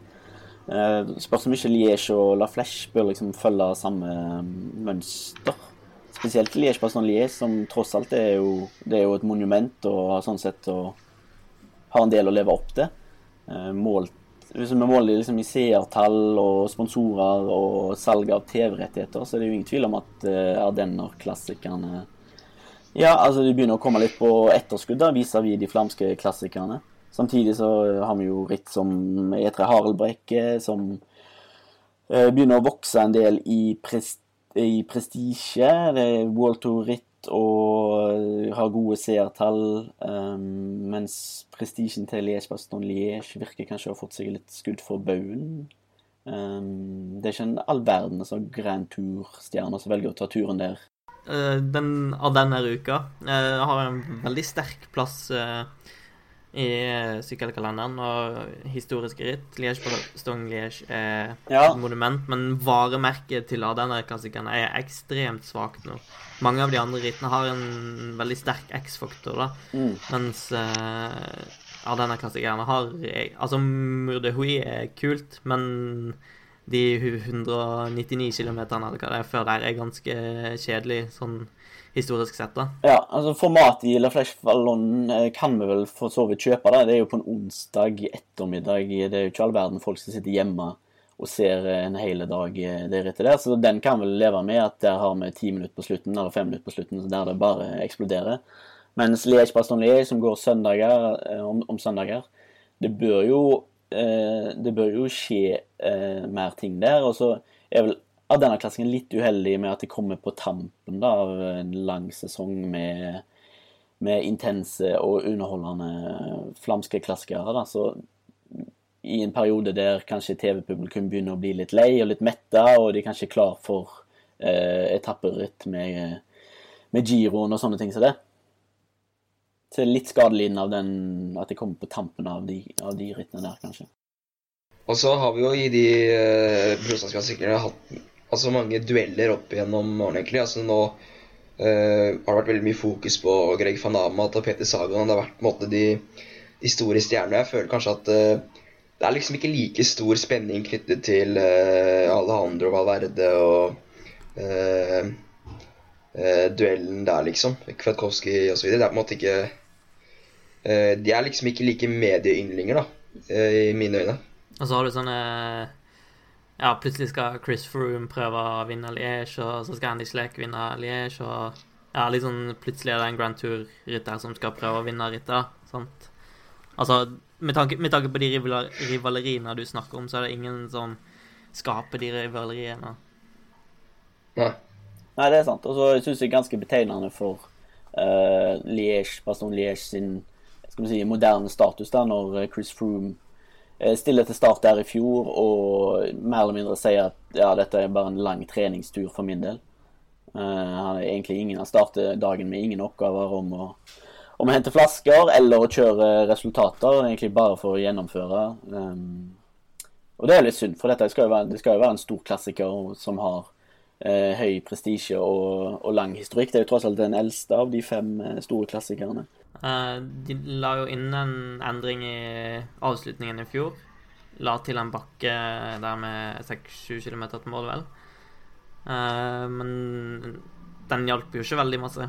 B: Uh, spørs om ikke Liège og La Flèche bør liksom følge samme mønster. Spesielt Liège Baston Liège, som tross alt er jo, det er jo et monument og sånn sett og har en del å leve opp til. Uh, målt hvis vi måler liksom i seertall og sponsorer og salg av TV-rettigheter, så er det jo ingen tvil om at Ardenner-klassikerne Ja, altså de begynner å komme litt på etterskudd vis-à-vis de flamske klassikerne. Samtidig så har vi jo ritt som E3 Haraldbrekke, som begynner å vokse en del i, prest i prestisje. Det er World Tour-ritt og har gode seertall. Um, mens prestisjen til Liège Baston Liège virker kanskje å ha fått seg litt skudd for baugen. Um, det er ikke en all verden altså Grand Tour-stjerner som velger å ta turen der.
A: Uh, den av denne uka uh, har en veldig sterk plass uh, i sykkelkalenderen og historiske ritt. Liège-Baston-Liège er ja. et monument, men varemerket til Ardenner-klassikerne er ekstremt svakt nå. Mange av de andre rittene har en veldig sterk X-faktor, da, mm. mens uh, Ardenner-klassikerne har Altså, Murdehui er kult, men de 199 km eller hva det er før der, er ganske kjedelig sånn historisk sett, da.
B: Ja, altså formatet i La Flèche Vallon eh, kan vi vel for så vidt kjøpe. da. Det er jo på en onsdag ettermiddag. Det er jo ikke all verden folk som sitter hjemme og ser en hel dag deretter det der. Så den kan vel leve med at der har vi ti minutter på slutten, eller fem minutter på slutten, der det bare eksploderer. Mens Liège Baston Liège, som går søndager, eh, om, om, søndager, det bør jo, eh, det bør jo skje eh, mer ting der. Og så er vel av denne klassingen litt uheldig med at de kommer på tampen da, av en lang sesong med, med intense og underholdende flamske klassikere. Da. Så i en periode der kanskje TV-publikum begynner å bli litt lei og litt metta, og de er kanskje klar for eh, etapperitt med, med giroen og sånne ting som så det. Så det er litt skadelidende av den, at det kommer på tampen av de, av de rittene der, kanskje.
C: Og så har vi jo i de eh, hatt altså mange dueller opp gjennom årene, egentlig. Altså nå uh, har det vært veldig mye fokus på Greg van Amat og Peter Sagan. Det har vært på en måte de, de store stjernene. Jeg føler kanskje at uh, det er liksom ikke like stor spenning knyttet til uh, Alejandro Valverde og duellen der, liksom. Kvatkowski osv. Det er på en måte ikke De er liksom ikke like medieyndlinger, da, i mine øyne.
A: Og så har du sånne ja, plutselig skal Chris Froome prøve å vinne Liège, og så skal Andy Schleck vinne Liège, og ja, liksom plutselig er det en Grand Tour-rytter som skal prøve å vinne rittet. Sant? Altså, med tanke, med tanke på de rivaleriene du snakker om, så er det ingen som skaper de rivaleriene.
B: Nei. Nei, det er sant. Og så syns jeg ganske betegnende for uh, Liège, Baston Liège sin skal vi si, moderne status, da, når Chris Froome Eh, stille til start der i fjor og mer eller mindre sier at ja, dette er bare en lang treningstur for min del. Uh, han ingen, han starter dagen med ingen oppgaver om å, om å hente flasker eller å kjøre resultater, egentlig bare for å gjennomføre. Um, og det er litt synd, for dette skal være, det skal jo være en stor klassiker som har høy prestisje og, og, lang historikk. Det er jo tross alt den eldste av de fem store klassikerne.
A: Uh, de la jo inn en endring i avslutningen i fjor. La til en bakke der med 6-7 km til mål, vel. Uh, men den hjalp jo ikke veldig masse.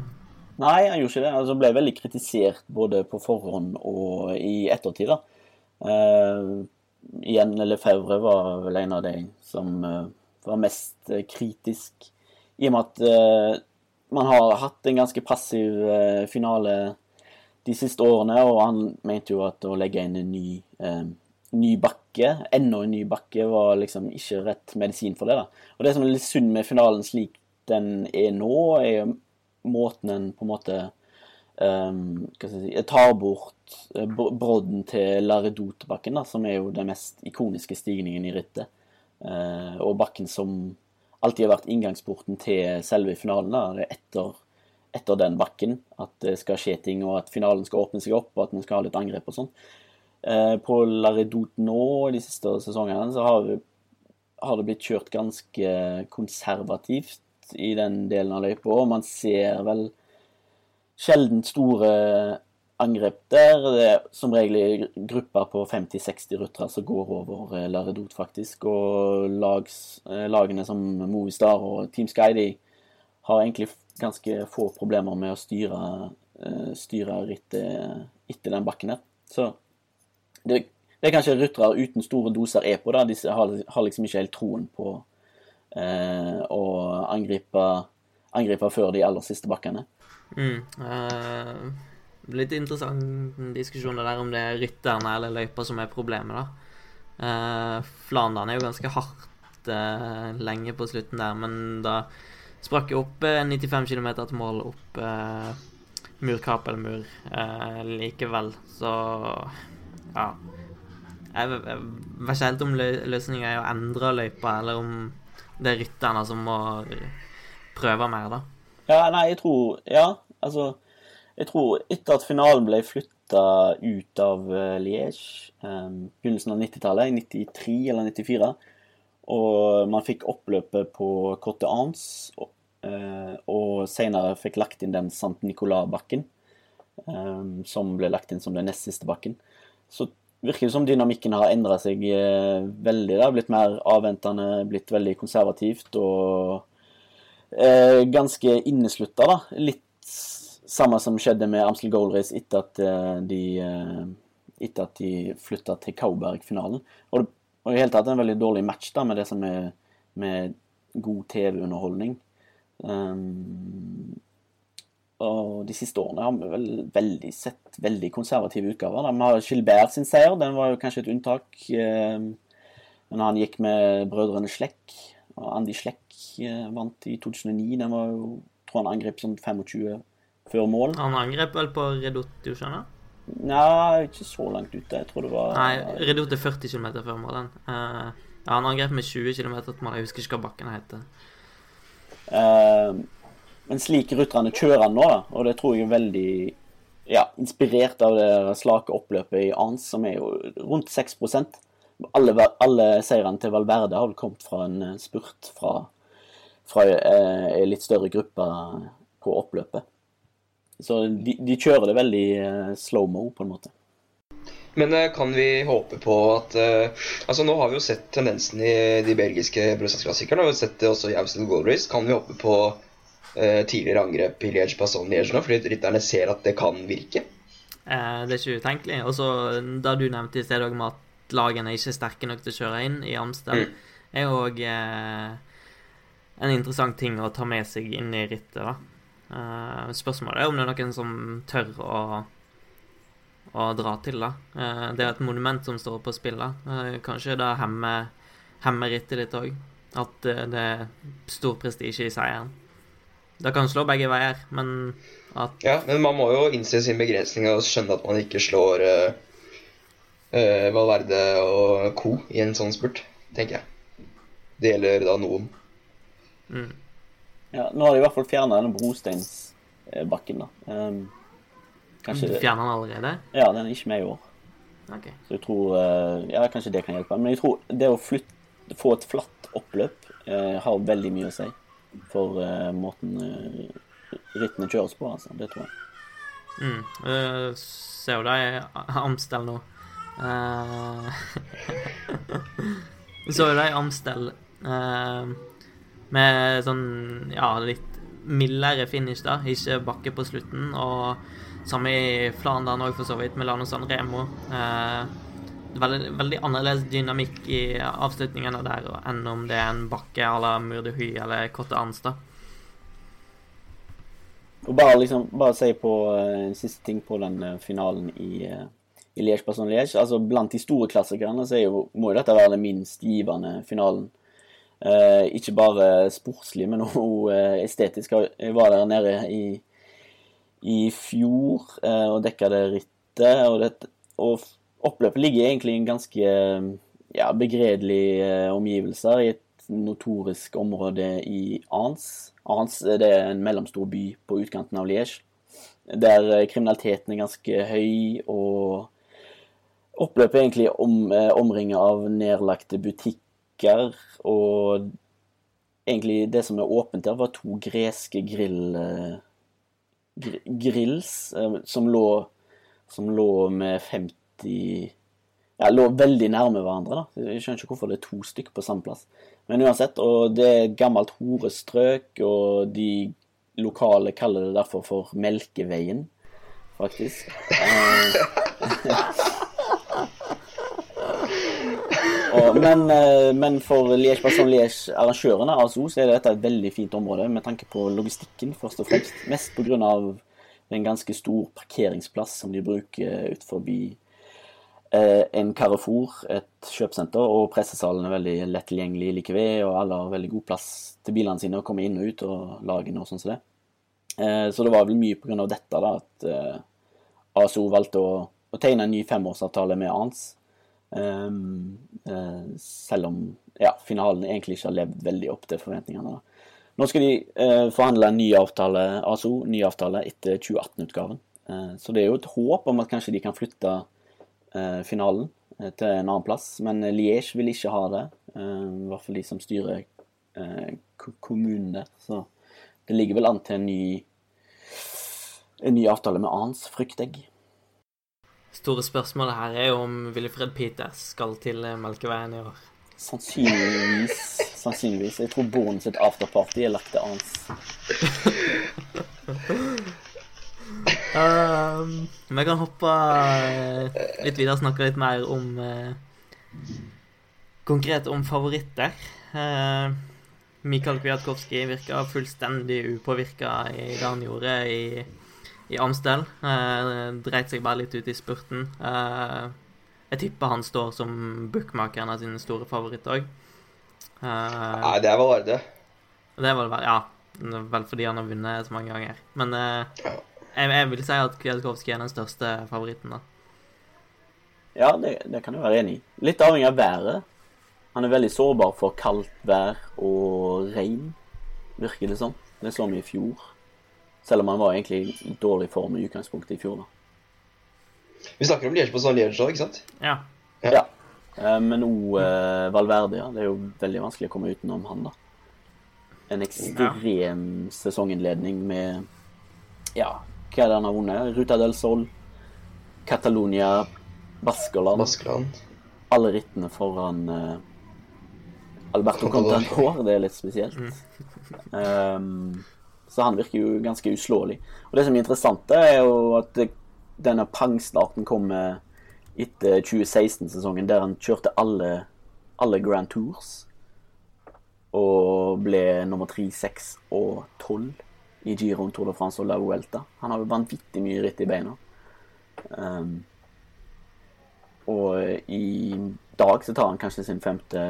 B: Nei, han gjorde ikke det. Altså ble veldig kritisert både på forhånd og i ettertid. da. Uh, igjen Lefebvre var vel en av de som uh, var mest kritisk. I og med at man har hatt en ganske passiv finale de siste årene, og han mente jo at å legge inn en ny, eh, ny bakke, enda en ny bakke, var liksom ikke rett medisin for det. da. Og Det som er litt synd med finalen slik den er nå, er måten en på en måte um, hva skal jeg si, tar bort eh, br- brodden til Laredot-bakken, da, som er jo den mest ikoniske stigningen i rittet. Eh, og bakken som alltid har vært inngangsporten til selve finalen. da, det er etter, etter den bakken at det skal skje ting, og at finalen skal åpne seg opp, og at man skal ha litt angrep og sånn. Eh, på Laredot nå, de siste sesongene, så har, har det blitt kjørt ganske konservativt i den delen av løypa, og man ser vel sjelden store angrep der. Det er som regel grupper på 50-60 ryttere som går over eh, Laredot, faktisk. Og lags, eh, lagene som Movistar og Team Sky de har egentlig ganske få problemer med å styre, eh, styre rittet etter den bakken her. Så det, det er kanskje ryttere uten store doser er på, da. De har, har liksom ikke helt troen på eh, å angripe, angripe før de aller siste bakkene.
A: Mm. eh, litt interessant diskusjon det der om det er rytterne eller løypa som er problemet, da. Uh, Flandern er jo ganske hardt eh, lenge på slutten der, men da sprakk opp eh, 95 km til mål opp eh, murkap eller mur eh, likevel, så ja. Jeg, jeg, jeg vet ikke helt om lø løsninga er å endre løypa, eller om det er rytterne som må prøve mer, da.
B: Ja, nei, jeg tror Ja, altså Jeg tror etter at finalen ble flytta ut av uh, Liège, eh, begynnelsen av 90-tallet, i 93 eller 94, og man fikk oppløpet på Cotte Ans, eh, og senere fikk lagt inn den Sant Nicolas-bakken, um, som ble lagt inn som den nest siste bakken, så virker det som dynamikken har endra seg eh, veldig. Det har blitt mer avventende, blitt veldig konservativt og eh, ganske inneslutta, da. Litt samme som skjedde med Amstel Gold Race etter at eh, de eh, etter de flytta til Kauberg-finalen. Og, det, og i hele tatt en veldig dårlig match da, med det som er med god TV-underholdning. Um, og de siste årene har vi vel veldig sett veldig konservative utgaver. da. Vi har Gilbert sin seier, den var jo kanskje et unntak. eh, Men han gikk med brødrene Slekk. Og Andy Slekk eh, vant i 2009. Den var jo, tror han angrep sånn 25 før mål.
A: Han angrep vel på Redot, du skjønner?
B: Nei, ikke så langt ute. Jeg tror det var
A: Nei, Redot er 40 km før målen. Uh, ja, han angrep med 20 km til mål. Jeg husker ikke hva bakken heter.
B: Uh, men slik rutterne kjører nå, da, og det tror jeg er veldig ja, inspirert av det slake oppløpet i Arns, som er jo rundt 6 alle, alle seirene til Valverde har vel kommet fra en eh, spurt fra, fra uh, en litt større gruppe på oppløpet. Så de, de kjører det veldig eh, slow-mo, på en måte.
C: Men eh, kan vi håpe på at uh, Altså Nå har vi jo sett tendensen i de belgiske brødstadsklassikerne. Og vi har sett det også i Austin Gold Race. Kan vi håpe på uh, tidligere angrep i Liège Passon Liège nå? Fordi rytterne ser at det kan virke?
A: Eh, det er ikke utenkelig. Og så da du nevnte i sted òg med at lagene ikke er sterke nok til å kjøre inn i Amsterdam,
C: Mm.
A: er òg eh, en interessant ting å ta med seg inn i rittet, da. Eh, spørsmålet er om det er noen som tør å, å dra til, da. Uh, det er et monument som står på spill, da. Eh, kanskje det hemmer, hemmer rittet litt òg. At eh, det er stor prestisje i seieren. Det kan slå begge veier, men at
C: Ja, men man må jo innse sin begrensning og skjønne at man ikke slår Valverde og co. i en sånn spurt, tenker jeg. Det gjelder da noen.
A: mm.
B: Ja, nå har de i hvert fall fjerna denne brosteinsbakken, da. Um, kanskje
A: Fjerner den allerede?
B: Ja, den er ikke med i år.
A: Okay.
B: Så jeg tror eh, Ja, kanskje det kan hjelpe. Men jeg tror det å flytte, få et flatt oppløp eh, har veldig mye å si for eh, måten eh, rittene kjøres på, altså. Det tror jeg.
A: Mm. Uh, ser jo det i <laughs> Amstel nå. Uh, så jo det i Amstel eh, med sånn ja, litt mildere finish, da. Ikke bakke på slutten. Og samme i Flandern òg, for så vidt, Milano San Remo. Eh, veldig, veldig annerledes dynamikk i avslutningene der enn om det er en bakke à la Murdehy eller Cotte Arnstad.
B: Og bare liksom, bare si på eh, en siste ting på den uh, finalen i, uh, i Liège Passon Liège. Altså, blant de store klassikerne så er jo, må jo dette være den minst givende finalen ikke bare sportslig, men også eh, estetisk. Jeg var der nede i, i fjor eh, og dekka det rittet. Og, og oppløpet ligger egentlig i en ganske ja, begredelige omgivelser i et notorisk område i Ans. Ans det er en mellomstor by på utkanten av Liège, der kriminaliteten er ganske høy, og oppløpet er egentlig om, omringet av nedlagte butikker. Og egentlig det som er åpent der, var to greske grill, grills som lå, som lå med 50 ja, lå veldig nærme hverandre. da. Jeg skjønner ikke hvorfor det er to stykker på samme plass. Men uansett, og det er et gammelt horestrøk, og de lokale kaller det derfor for Melkeveien, faktisk. <laughs> <laughs> men, eh, men, for Liège Basson Liège-arrangørene altså, så er dette et veldig fint område med tanke på logistikken, først og fremst. Mest pga. en ganske stor parkeringsplass som de bruker ut forbi Eh, en Carrefour, et kjøpesenter, og pressesalen er veldig lett tilgjengelig like ved, og alle har veldig god plass til bilene sine å komme inn og ut og lage noe sånt som det. Eh, så det var vel mye pga. dette da, at ASO valgte å, å, tegne en ny femårsavtale med ANS. Selv om ja, finalen egentlig ikke har levd veldig opp til forventningene. Nå skal de forhandle en ny avtale, ASO, ny avtale etter 2018-utgaven. Så det er jo et håp om at kanskje de kan flytte Eh, finalen eh, til en annen plass. Men Liège vil ikke ha det. Eh, I hvert fall de som styrer kommunen der. Så det ligger vel an til en ny, en ny avtale med Ans, frykter jeg.
A: Store spørsmålet her er jo om Willifred Peters skal til Melkeveien i år.
B: Sannsynligvis. Sannsynligvis. Jeg tror Born sitt afterparty er lagt til Ans.
A: Um, vi kan hoppe uh, litt videre og snakke litt mer om uh, Konkret om favoritter. Uh, Mikael Kwiatkowski virka fullstendig upåvirka i det han gjorde i, i Amstel. Uh, dreit seg bare litt ut i spurten. Uh, jeg tipper han står som bookmakeren av sine store favoritter òg.
C: Nei, det er vel bare det.
A: Det er vel ja. Vel fordi han har vunnet så mange ganger. Men uh, jeg, jeg, vil si at Kwiatkowski er den største favoritten, da.
B: Ja, det, det kan jeg være enig i. Litt avhengig av været. Han er veldig sårbar for kaldt vær og regn, virker det som. Det så vi i fjor. Selv om han var egentlig i dårlig form i utgangspunktet i fjor, da.
C: Vi snakker om Liège på Liège òg, ikke sant?
A: Ja.
B: ja. ja. Eh, men òg eh, Valverde, ja. Det er jo veldig vanskelig å komme utenom han, da. En ekstrem ja. sesonginnledning med Ja, hva er det han har vunnet? Ruta del Sol, Catalonia, Baskeland.
C: Baskeland.
B: Alle rittene foran eh, Alberto Contador. Det er litt spesielt. Um, <laughs> så han virker jo ganske uslåelig. Og det som er interessant, er jo at denne pangstarten kommer etter 2016-sesongen, der han kjørte alle, alle Grand Tours. Og ble nummer 3, 6 og 12 i Giron, Tour de France og La Vuelta. Han har jo vanvittig mye ritt i beina. Um, og i dag så tar han kanskje sin femte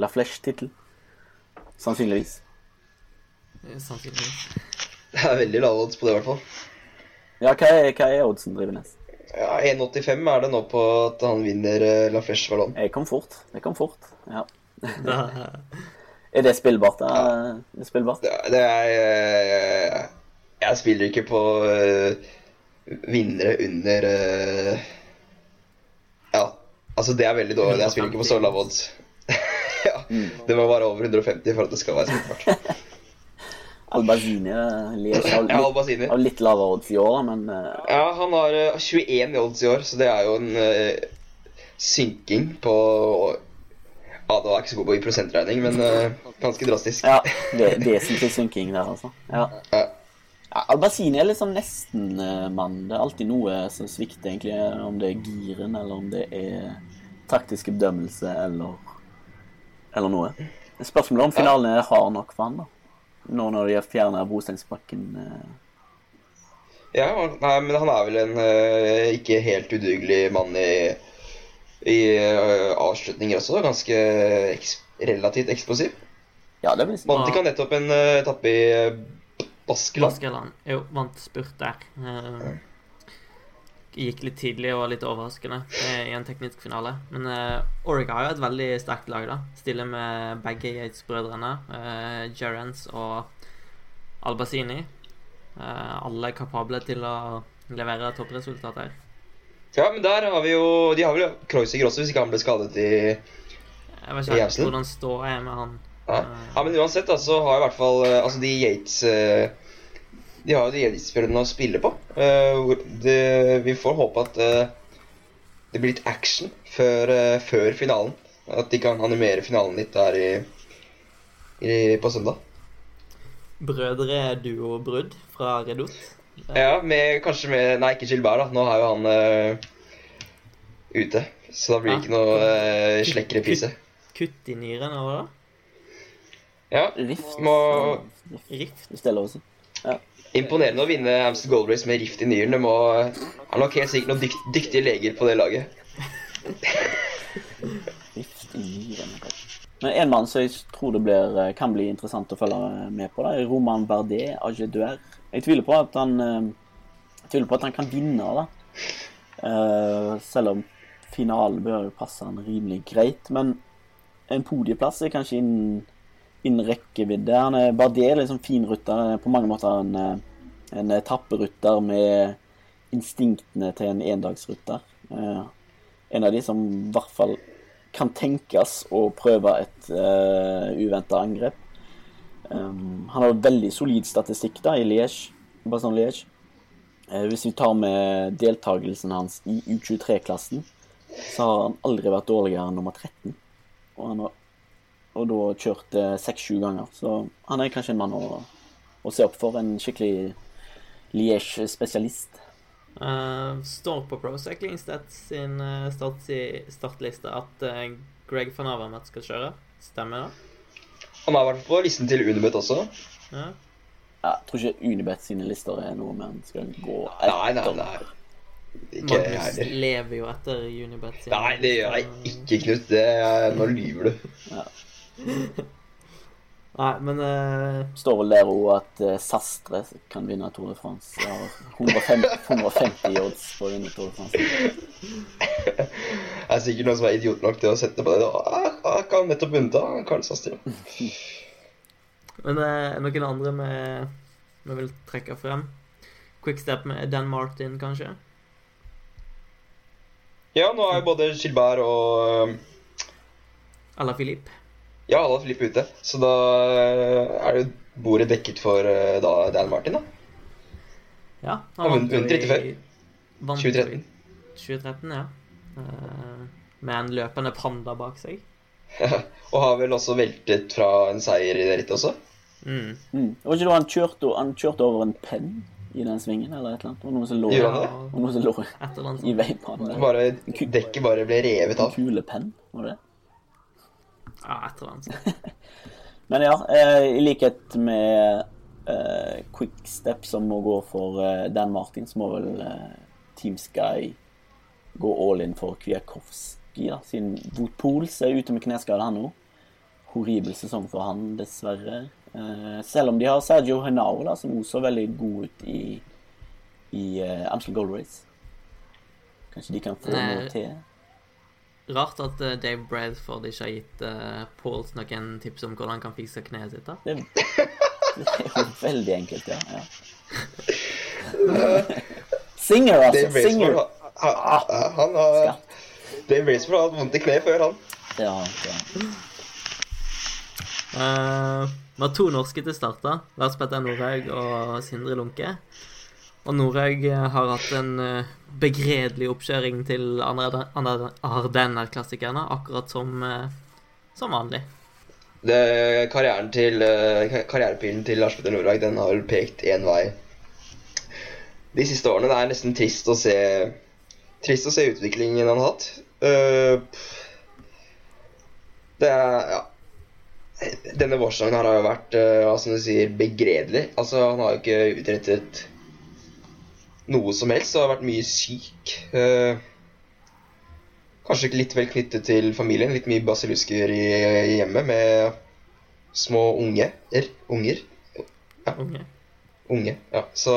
B: La Flèche-tittel. Sannsynligvis.
A: Sannsynligvis.
C: Det er veldig lave odds på det, i hvert fall.
B: Ja, hva er, hva er oddsen, Drivenes?
C: Ja, 1,85 er det nå på at han vinner eh, La Flèche Vallon.
B: Det kom fort. Det kom fort, ja. <laughs> Er det spillbart? Da? Ja. Det, er spillbart?
C: Det, det er jeg, jeg, spiller ikke på uh, vinnere under uh, Ja, altså det er veldig dårlig. Jeg spiller ikke på så lav odds. <laughs> ja, mm. Det må være over 150 for at det skal være spillbart. <laughs> <laughs>
B: Albazini har litt, ja, litt lavere odds i år, men uh...
C: Ja, han har 21 i odds i år, så det er jo en synking på ja, det var ikke så god på i prosentregning, men uh, ganske drastisk.
B: Ja, <laughs> Vesentlig synking der, altså. Ja. ja. ja Albasini er liksom nesten-mann. Uh, det er alltid noe som svikter, egentlig. Om det er giren, eller om det er taktisk bedømmelse, eller, eller noe. Spørsmålet om finalen er hard nok for han, da. Nå når de har fjerna brosteinsbakken. Uh...
C: Ja, nei, men han er vel en uh, ikke helt udugelig mann i i uh, avslutninger også. Ganske eks relativt eksplosiv.
B: Ja, det vil si.
C: Vant ikke han nettopp en uh, etappe i uh, Baskeland?
A: Baskeland. Jo, vant spurt der. Eh, gikk litt tidlig og litt overraskende eh, i en teknisk finale. Men uh, Orica har jo et veldig sterkt lag, da. Stiller med begge Yates-brødrene. Uh, Gerrans og Albasini. Uh, alle er kapable til å levere toppresultater.
C: Ja, men der har vi jo De har vel Kreuziger også, hvis ikke han ble skadet i
A: Jeg vet ikke helt hvordan ståa er med han.
C: Ja. ja, men uansett, da, så har i hvert fall Altså, de Yates De har jo de Yates-spillerne å spille på. Det, vi får håpe at det blir litt action før, før finalen. At de kan animere finalen litt der i, i, på søndag.
A: Brødre-duo-brudd fra Redot.
C: Ja, med, kanskje med Nei, ikke Gilbert, da. Nå er jo han uh, ute. Så da blir det ikke noe uh, slekk reprise.
A: Kutt, i nyren over, da?
C: Ja.
B: Rift.
C: Må
A: Rift.
B: Hvis det er lov å si. Ja.
C: Imponerende å vinne Amstel Gold Race med rift i nyren. Det må, er nok helt sikkert noen dykt, dyktige leger på det laget. <laughs>
B: rift i nyren. Men en mann som jeg tror det blir, kan bli interessant å følge med på, da, er Roman Bardet, Ageduer. Jeg tviler på at han jeg tviler på at han kan vinne, da. Selv om finalen bør passe han rimelig greit. Men en podieplass er kanskje innen, innen rekkevidde. Han er Bardet er liksom fin rytter. Han er på mange måter en, en etapperytter med instinktene til en endagsrytter. Uh, en av de som i hvert fall kan tenkes å prøve et uh, uventa angrep. Um, han har veldig solid statistikk da i Liège. Liège. Uh, hvis vi tar med deltakelsen hans i U23-klassen, så har han aldri vært dårligere enn nummer 13. Og han har og da kjørte seks-sju ganger. Så han er kanskje en mann å, å se opp for. En skikkelig Liège-spesialist.
A: Uh, står på Pro Cycling Stats sin uh, start startliste at uh, Greg van Avermet skal kjøre. Stemmer det?
C: Han har vært på listen til Unibet også.
A: Ja.
B: Jeg tror ikke Unibet sine lister er noe man skal gå
C: Nei, nei, nei. Ikke
A: Magnus
C: heller.
A: lever jo etter Unibet sine
C: Nei, det gjør jeg ikke, Knut. Det er, nå lyver du. <laughs>
A: Nei, men uh,
B: står vel der òg at uh, Sastre kan vinne Tour de France. Jeg har 150, 150 odds på å vinne Tour de France.
C: Jeg er sikkert noen som er idiot nok til å sette på det. da. Ah, ah, Kan nettopp vunnet av Karl Sastre.
A: Men er noen andre vi, vi vil trekke frem. Quickstep med Dan Martin, kanskje?
C: Ja, nå er jo både Gilbert og
A: Eller Philippe?
C: Ja, alle har Filip ute. Så da eh, er det jo bordet dekket for eh, da, Dan Martin, da.
A: Ja.
C: Han vant- vunnet
A: i-
C: før.
A: vant jo i
C: 2013.
A: 2013, ja. Eh, med en løpende panda bak seg. <laughs>
C: Og har vel også veltet fra en seier i det rittet også.
A: Mm.
B: Mm. Var ikke da han kjørte, han kjørte over en penn i den svingen, eller et eller annet? Og var noe som lå, det
C: det?
B: som i veibanen. der.
C: Bare Dekket bare ble revet av.
B: En
C: kule
B: kulepenn, var det det?
A: Ja, et eller annet. <laughs>
B: Men ja, eh, i likhet med eh, Quickstep, som må gå for eh, Dan Martin, så må vel eh, Team Sky gå all in for Kwiatkowski, da, siden Wout Pools er ute med kneskade, han òg. Horribel sesong for han, dessverre. Eh, selv om de har Sergio Henao, da, som også så veldig god ut i, i Amstel Gold Race. Kanskje de kan få noe til?
A: Rart at uh, Dave Bradford ikke har gitt uh, Pauls noen tips om hvordan han kan fikse kneet sitt. da.
B: Det, det er jo <laughs> veldig enkelt, ja. ja. Singer, altså.
C: Dave
B: Singer.
C: han, han, han har Dave Raceford har hatt vondt i kneet før, han.
B: Ja, ja.
A: uh, Vi har to norske til start. da. Lars Petter Norhaug og Sindre Lunke. Og Norhaug eh, har hatt en eh, begredelig oppkjøring til Ardenner-klassikerne, akkurat som, eh, som vanlig.
C: Det, karrieren til, karrierepilen til Lars Petter Norhaug den har pekt én vei de siste årene. Det er nesten trist å se Trist å se utviklingen han har hatt. Det er Ja. Denne vårsesongen har jo vært hva som du sier, begredelig. Altså, Han har jo ikke utrettet noe som helst. Det har vært mye syk. Eh, kanskje litt vel knyttet til familien. Litt mye basillusker i, i hjemmet med små unge. Er, unger.
A: Unge.
C: Unge, ja. Så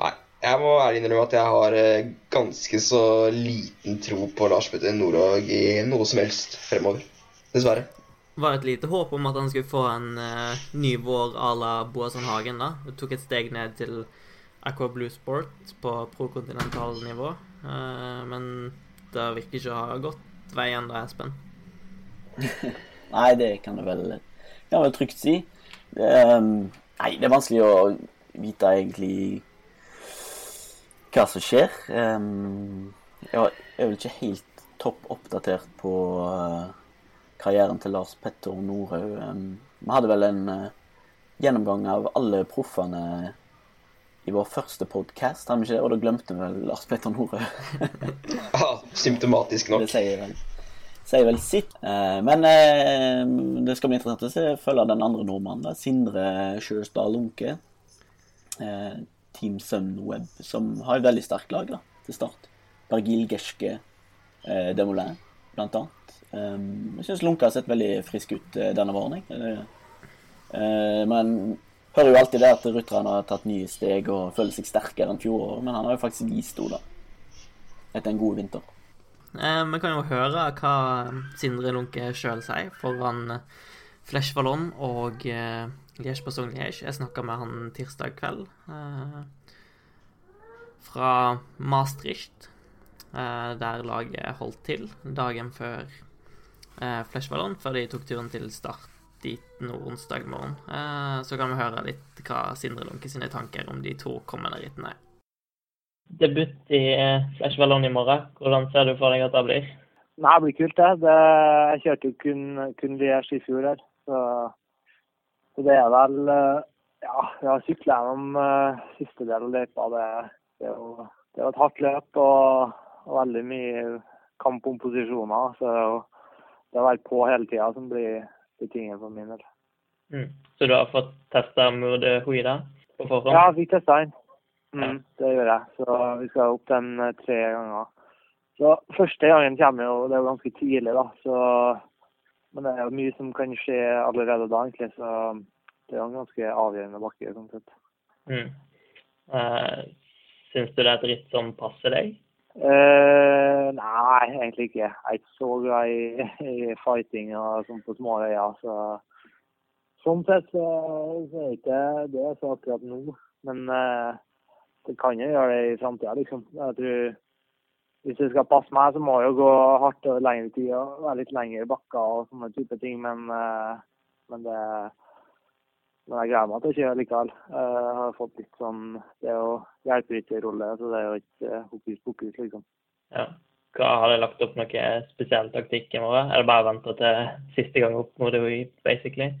C: Nei, jeg må ærlig innrømme at jeg har eh, ganske så liten tro på Lars Petter Nordhaug i noe som helst fremover. Dessverre.
A: Var et lite håp om at han skulle få en uh, ny vår à la Boasson Hagen, da. Det tok et steg ned til Aqua Blue Sport på prokontinentalt nivå. men det virker ikke å ha gått veien da, Espen. <laughs>
B: Nei, det kan du vel, kan vel trygt si. Det, um, nei, det er vanskelig å vite egentlig hva som skjer. Um, jeg er vel ikke helt topp oppdatert på uh, karrieren til Lars Petter Norhaug. Um, vi hadde vel en uh, gjennomgang av alle proffene i vår første podkast, og da glemte vi vel Lars Petter Nore. <laughs>
C: ah, symptomatisk nok.
B: Det sier vel, sier vel sitt. Uh, men uh, det skal bli interessant å se følge den andre nordmannen, Sindre Sjøstad Lunke. Team Sunweb, som har et veldig sterkt lag da, til start. Bergil Gerske eh, Demolin, blant annet. Jeg syns Lunke har sett veldig frisk ut eh, denne våren. Men hører jo alltid det at rutterne har tatt nye steg og føler seg sterkere enn fjoråret, men han har jo faktisk vist henne. Etter en god vinter.
A: Eh, Vi kan jo høre hva Sindre Lunke sjøl sier foran Flesh Vallon og eh, Liège Person Liège. Jeg snakka med han tirsdag kveld. Eh, fra Maastricht, eh, der laget holdt til dagen før eh, Fleshballon, før de tok turen til start dit nå onsdag morgen. Eh, så kan vi høre litt hva Sindre Lunke sine tanker om de to kommende rittene er. Debut i Flash Fleshballon i morgen. Hvordan ser du for deg at det blir?
D: Nei, Det blir kult, det. det jeg kjørte jo kun, kun i fjor her. Så så det er vel eh, Ja, vi har sykla gjennom uh, siste del av løypa. Det, det, er jo det er et hardt løp og, og, veldig mye kamp om posisjoner. Så er det å være på hele tida som blir, blir tingene for min del.
A: Mm. Så du har fått testa Murde Huida på forhånd?
D: Ja, jeg fikk testa den. Mm, det gjør jeg. Så vi skal opp den uh, tre ganger. Så første gangen kommer jo Det er jo ganske tidlig, da. Så men det er jo mye som kan skje allerede da, egentlig. Så det er en ganske avgjørende bakke. sånn sett.
A: Mm. Uh, Syns du det er et ritt som passer deg?
D: Uh, nei, egentlig ikke. Jeg er ikke så glad i, <laughs> i fighting og sånt på små øyer. Så, sånn sett så, så er ikke det så akkurat nå. Men uh, det kan jo gjøre det i framtida, liksom. Jeg tror hvis det skal passe meg, så må jeg jo gå hardt over lengre tid og være litt lengre bakker og sånne type ting. Men, uh, men, det, men jeg gleder meg til å kjøre likevel. Eh, jeg har fått litt sånn Det er jo hjelperytterrolle, så det er jo ikke hokus pokus, liksom.
A: Ja. Hva, har du lagt opp noe spesiell taktikk i morgen? Er det bare å vente til siste gang opp mot gitt, basically?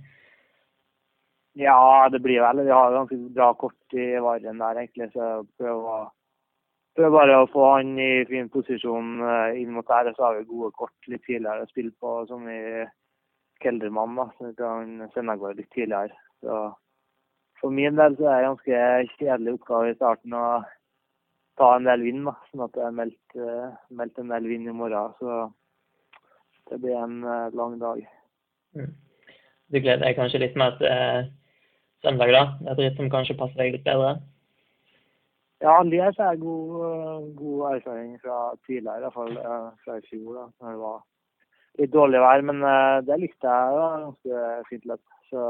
D: Ja, det blir vel. Vi har ganske bra kort i varren der, egentlig. Så prøver å Prøv bare å få han i fin posisjon eh, inn mot der. Så har vi gode kort litt tidligere å spille på, som i Keldermann. da, så vi kan sende av gårde litt tidligere. Så For min del så er det en ganske kjedelig oppgave i starten å ta en del vind. da, Sånn at jeg har meldt, uh, meldt en del vind i morgen. Så det blir en uh, lang dag.
A: Mm. Du gleder deg kanskje litt mer til eh, søndag, da? Et ritt som kanskje passer deg litt bedre?
D: Ja, det er god, god erfaring fra tidligere, i hvert fall eh, fra i fjor. da, når det var litt dårlig vær. Men eh, det likte jeg. da, Ganske fint løp. Så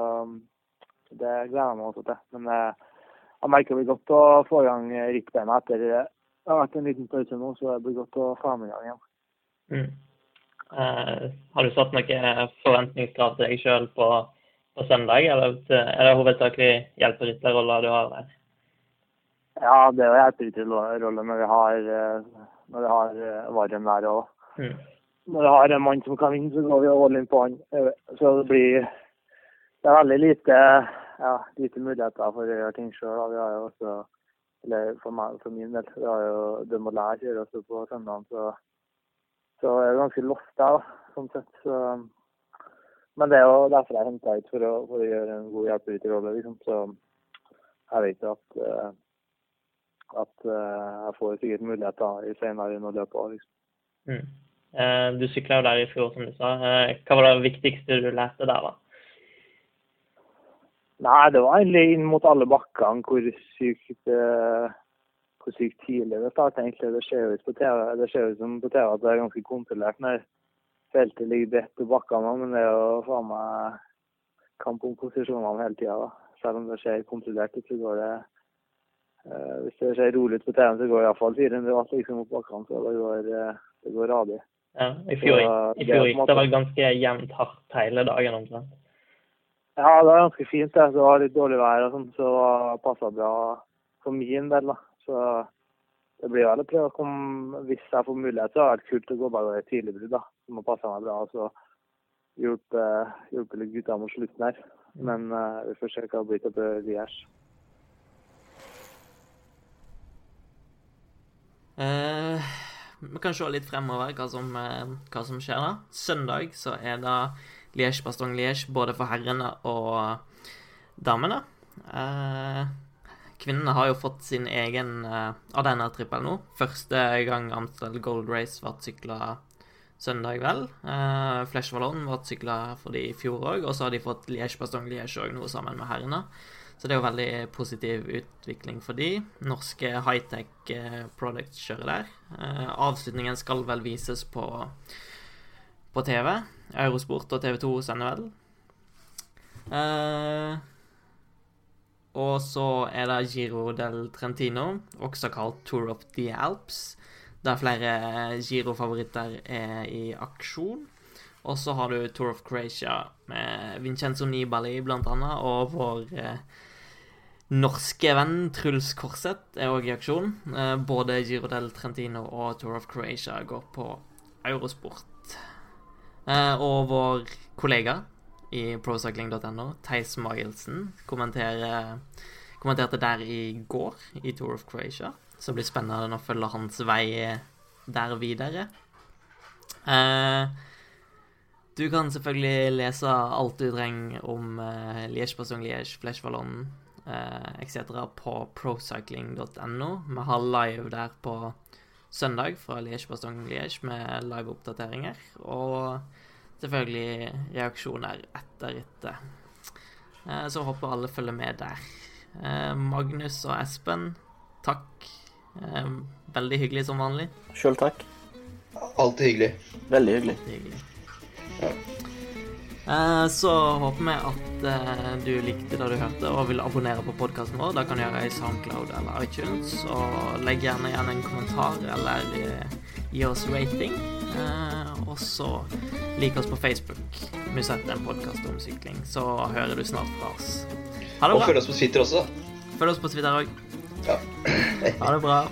D: det gleder jeg meg også til. Men eh, jeg merker det blir godt å få i gang rittbeina etter det har vært en liten pause nå, så det blir godt å få dem i gang igjen.
A: Mm. Eh, har du satt noen forventningskrav til deg sjøl på, på, søndag, eller er det hovedsakelig hjelperytterroller du har der?
D: Ja, det er jo hjelperytterrolle når vi har, eh, når vi har eh, Varren der òg. Mm. Når vi har en mann som kan vinne, så går vi all in på han. Eh, så det blir Det er veldig lite, ja, lite muligheter for å gjøre ting sjøl. Vi har jo også eller for, meg, for min del, vi har jo døm og lær kjører også på søndagen, så, så er ganske lost der, sånn sett. Så, men det er jo derfor jeg henta hit, for å, for å gjøre en god hjelperytterrolle, liksom. Så jeg vet at uh, at uh, jeg får sikkert muligheter i senere under løpet. Liksom.
A: Mm. Du sykla jo der i fjor, som du sa. Hva var det viktigste du lærte der, da?
D: Nei, det var egentlig inn mot alle bakkene hvor sykt, hvor sykt tidlig det startet. egentlig. Det ser ut på TV, det ser ut som på TV at det er ganske kontrollert når feltet ligger bredt på bakkene. Men det er jo faen meg kamp om posisjonene hele tida. Selv om det ser kontrollert ut, så går det uh, Hvis det ser rolig ut på TV, så går det iallfall 400 watt liksom opp bakkene. Så det går, uh, det går radig.
A: Ja, I fjor, i fjor gikk det vel ganske jevnt hardt hele dagen omtrent?
D: Ja, det var ganske fint. det. Det var litt dårlig vær og sånn, så det passa bra for min del. da. Så det blir vel å prøve å komme Hvis jeg får mulighet, så har det vært kult å gå bare i tidligbrudd, da. Som har passa meg bra. og så hjulpet, hjulpet litt gutta mot slutten her. Men uh, vi får se hva det blir til Liège.
A: Uh, vi kan se litt fremover hva som, hva som skjer da. Søndag så er det Liège-Baston-Liège både for herrene og damene. Uh, kvinnene har jo fått sin egen uh, Ardenner-trippel nå. Første gang Amstel Gold Race ble sykla søndag, vel. Uh, Flesh Vallon ble sykla for de i fjor òg, og så har de fått Liège-Bastogne-Liège òg nå sammen med herrene. Så det er jo veldig positiv utvikling for de. Norske high-tech products kjører der. Avslutningen skal vel vises på, på TV. Eurosport og TV 2 sender vel. Uh, og så er det Giro del Trentino, også kalt Tour of the Alps, der flere Giro-favoritter er i aksjon. Og så har du Tour of Croatia med Vincenzo Nibali blant annet, og vår eh, norske venn Truls Korseth er òg i aksjon. Eh, både Giro del Trentino og Tour of Croatia går på Eurosport. Eh, og vår kollega i procycling.no, Theis Magelsen, kommenterte der i går i Tour of Croatia. Så det blir spennende å følge hans vei der videre. Eh, du kan selvfølgelig lese alt du trenger om eh, Liège-Bastogne-Liège, Flesh Vallon eh, etc. på procycling.no. Vi har live der på søndag fra Liège-Bastogne-Liège med live-oppdateringer. Og selvfølgelig reaksjoner etter etter. Eh, så håper alle følger med der. Eh, Magnus og Espen, takk. Eh, veldig hyggelig som vanlig.
B: Sjøl takk.
C: Alltid hyggelig.
B: Veldig hyggelig.
A: hyggelig. Så håper vi at du likte det du hørte og vil abonnere på podkasten vår. Det kan du gjøre i Soundcloud eller iTunes. Og legg gjerne igjen en kommentar eller gi oss rating. Og så lik oss på Facebook. Vi setter en podkast om sykling. Så hører du snart fra oss.
C: Ha det bra. Og følg oss på Twitter også.
A: Følg oss på Twitter òg.
C: Ja.
A: ha det bra.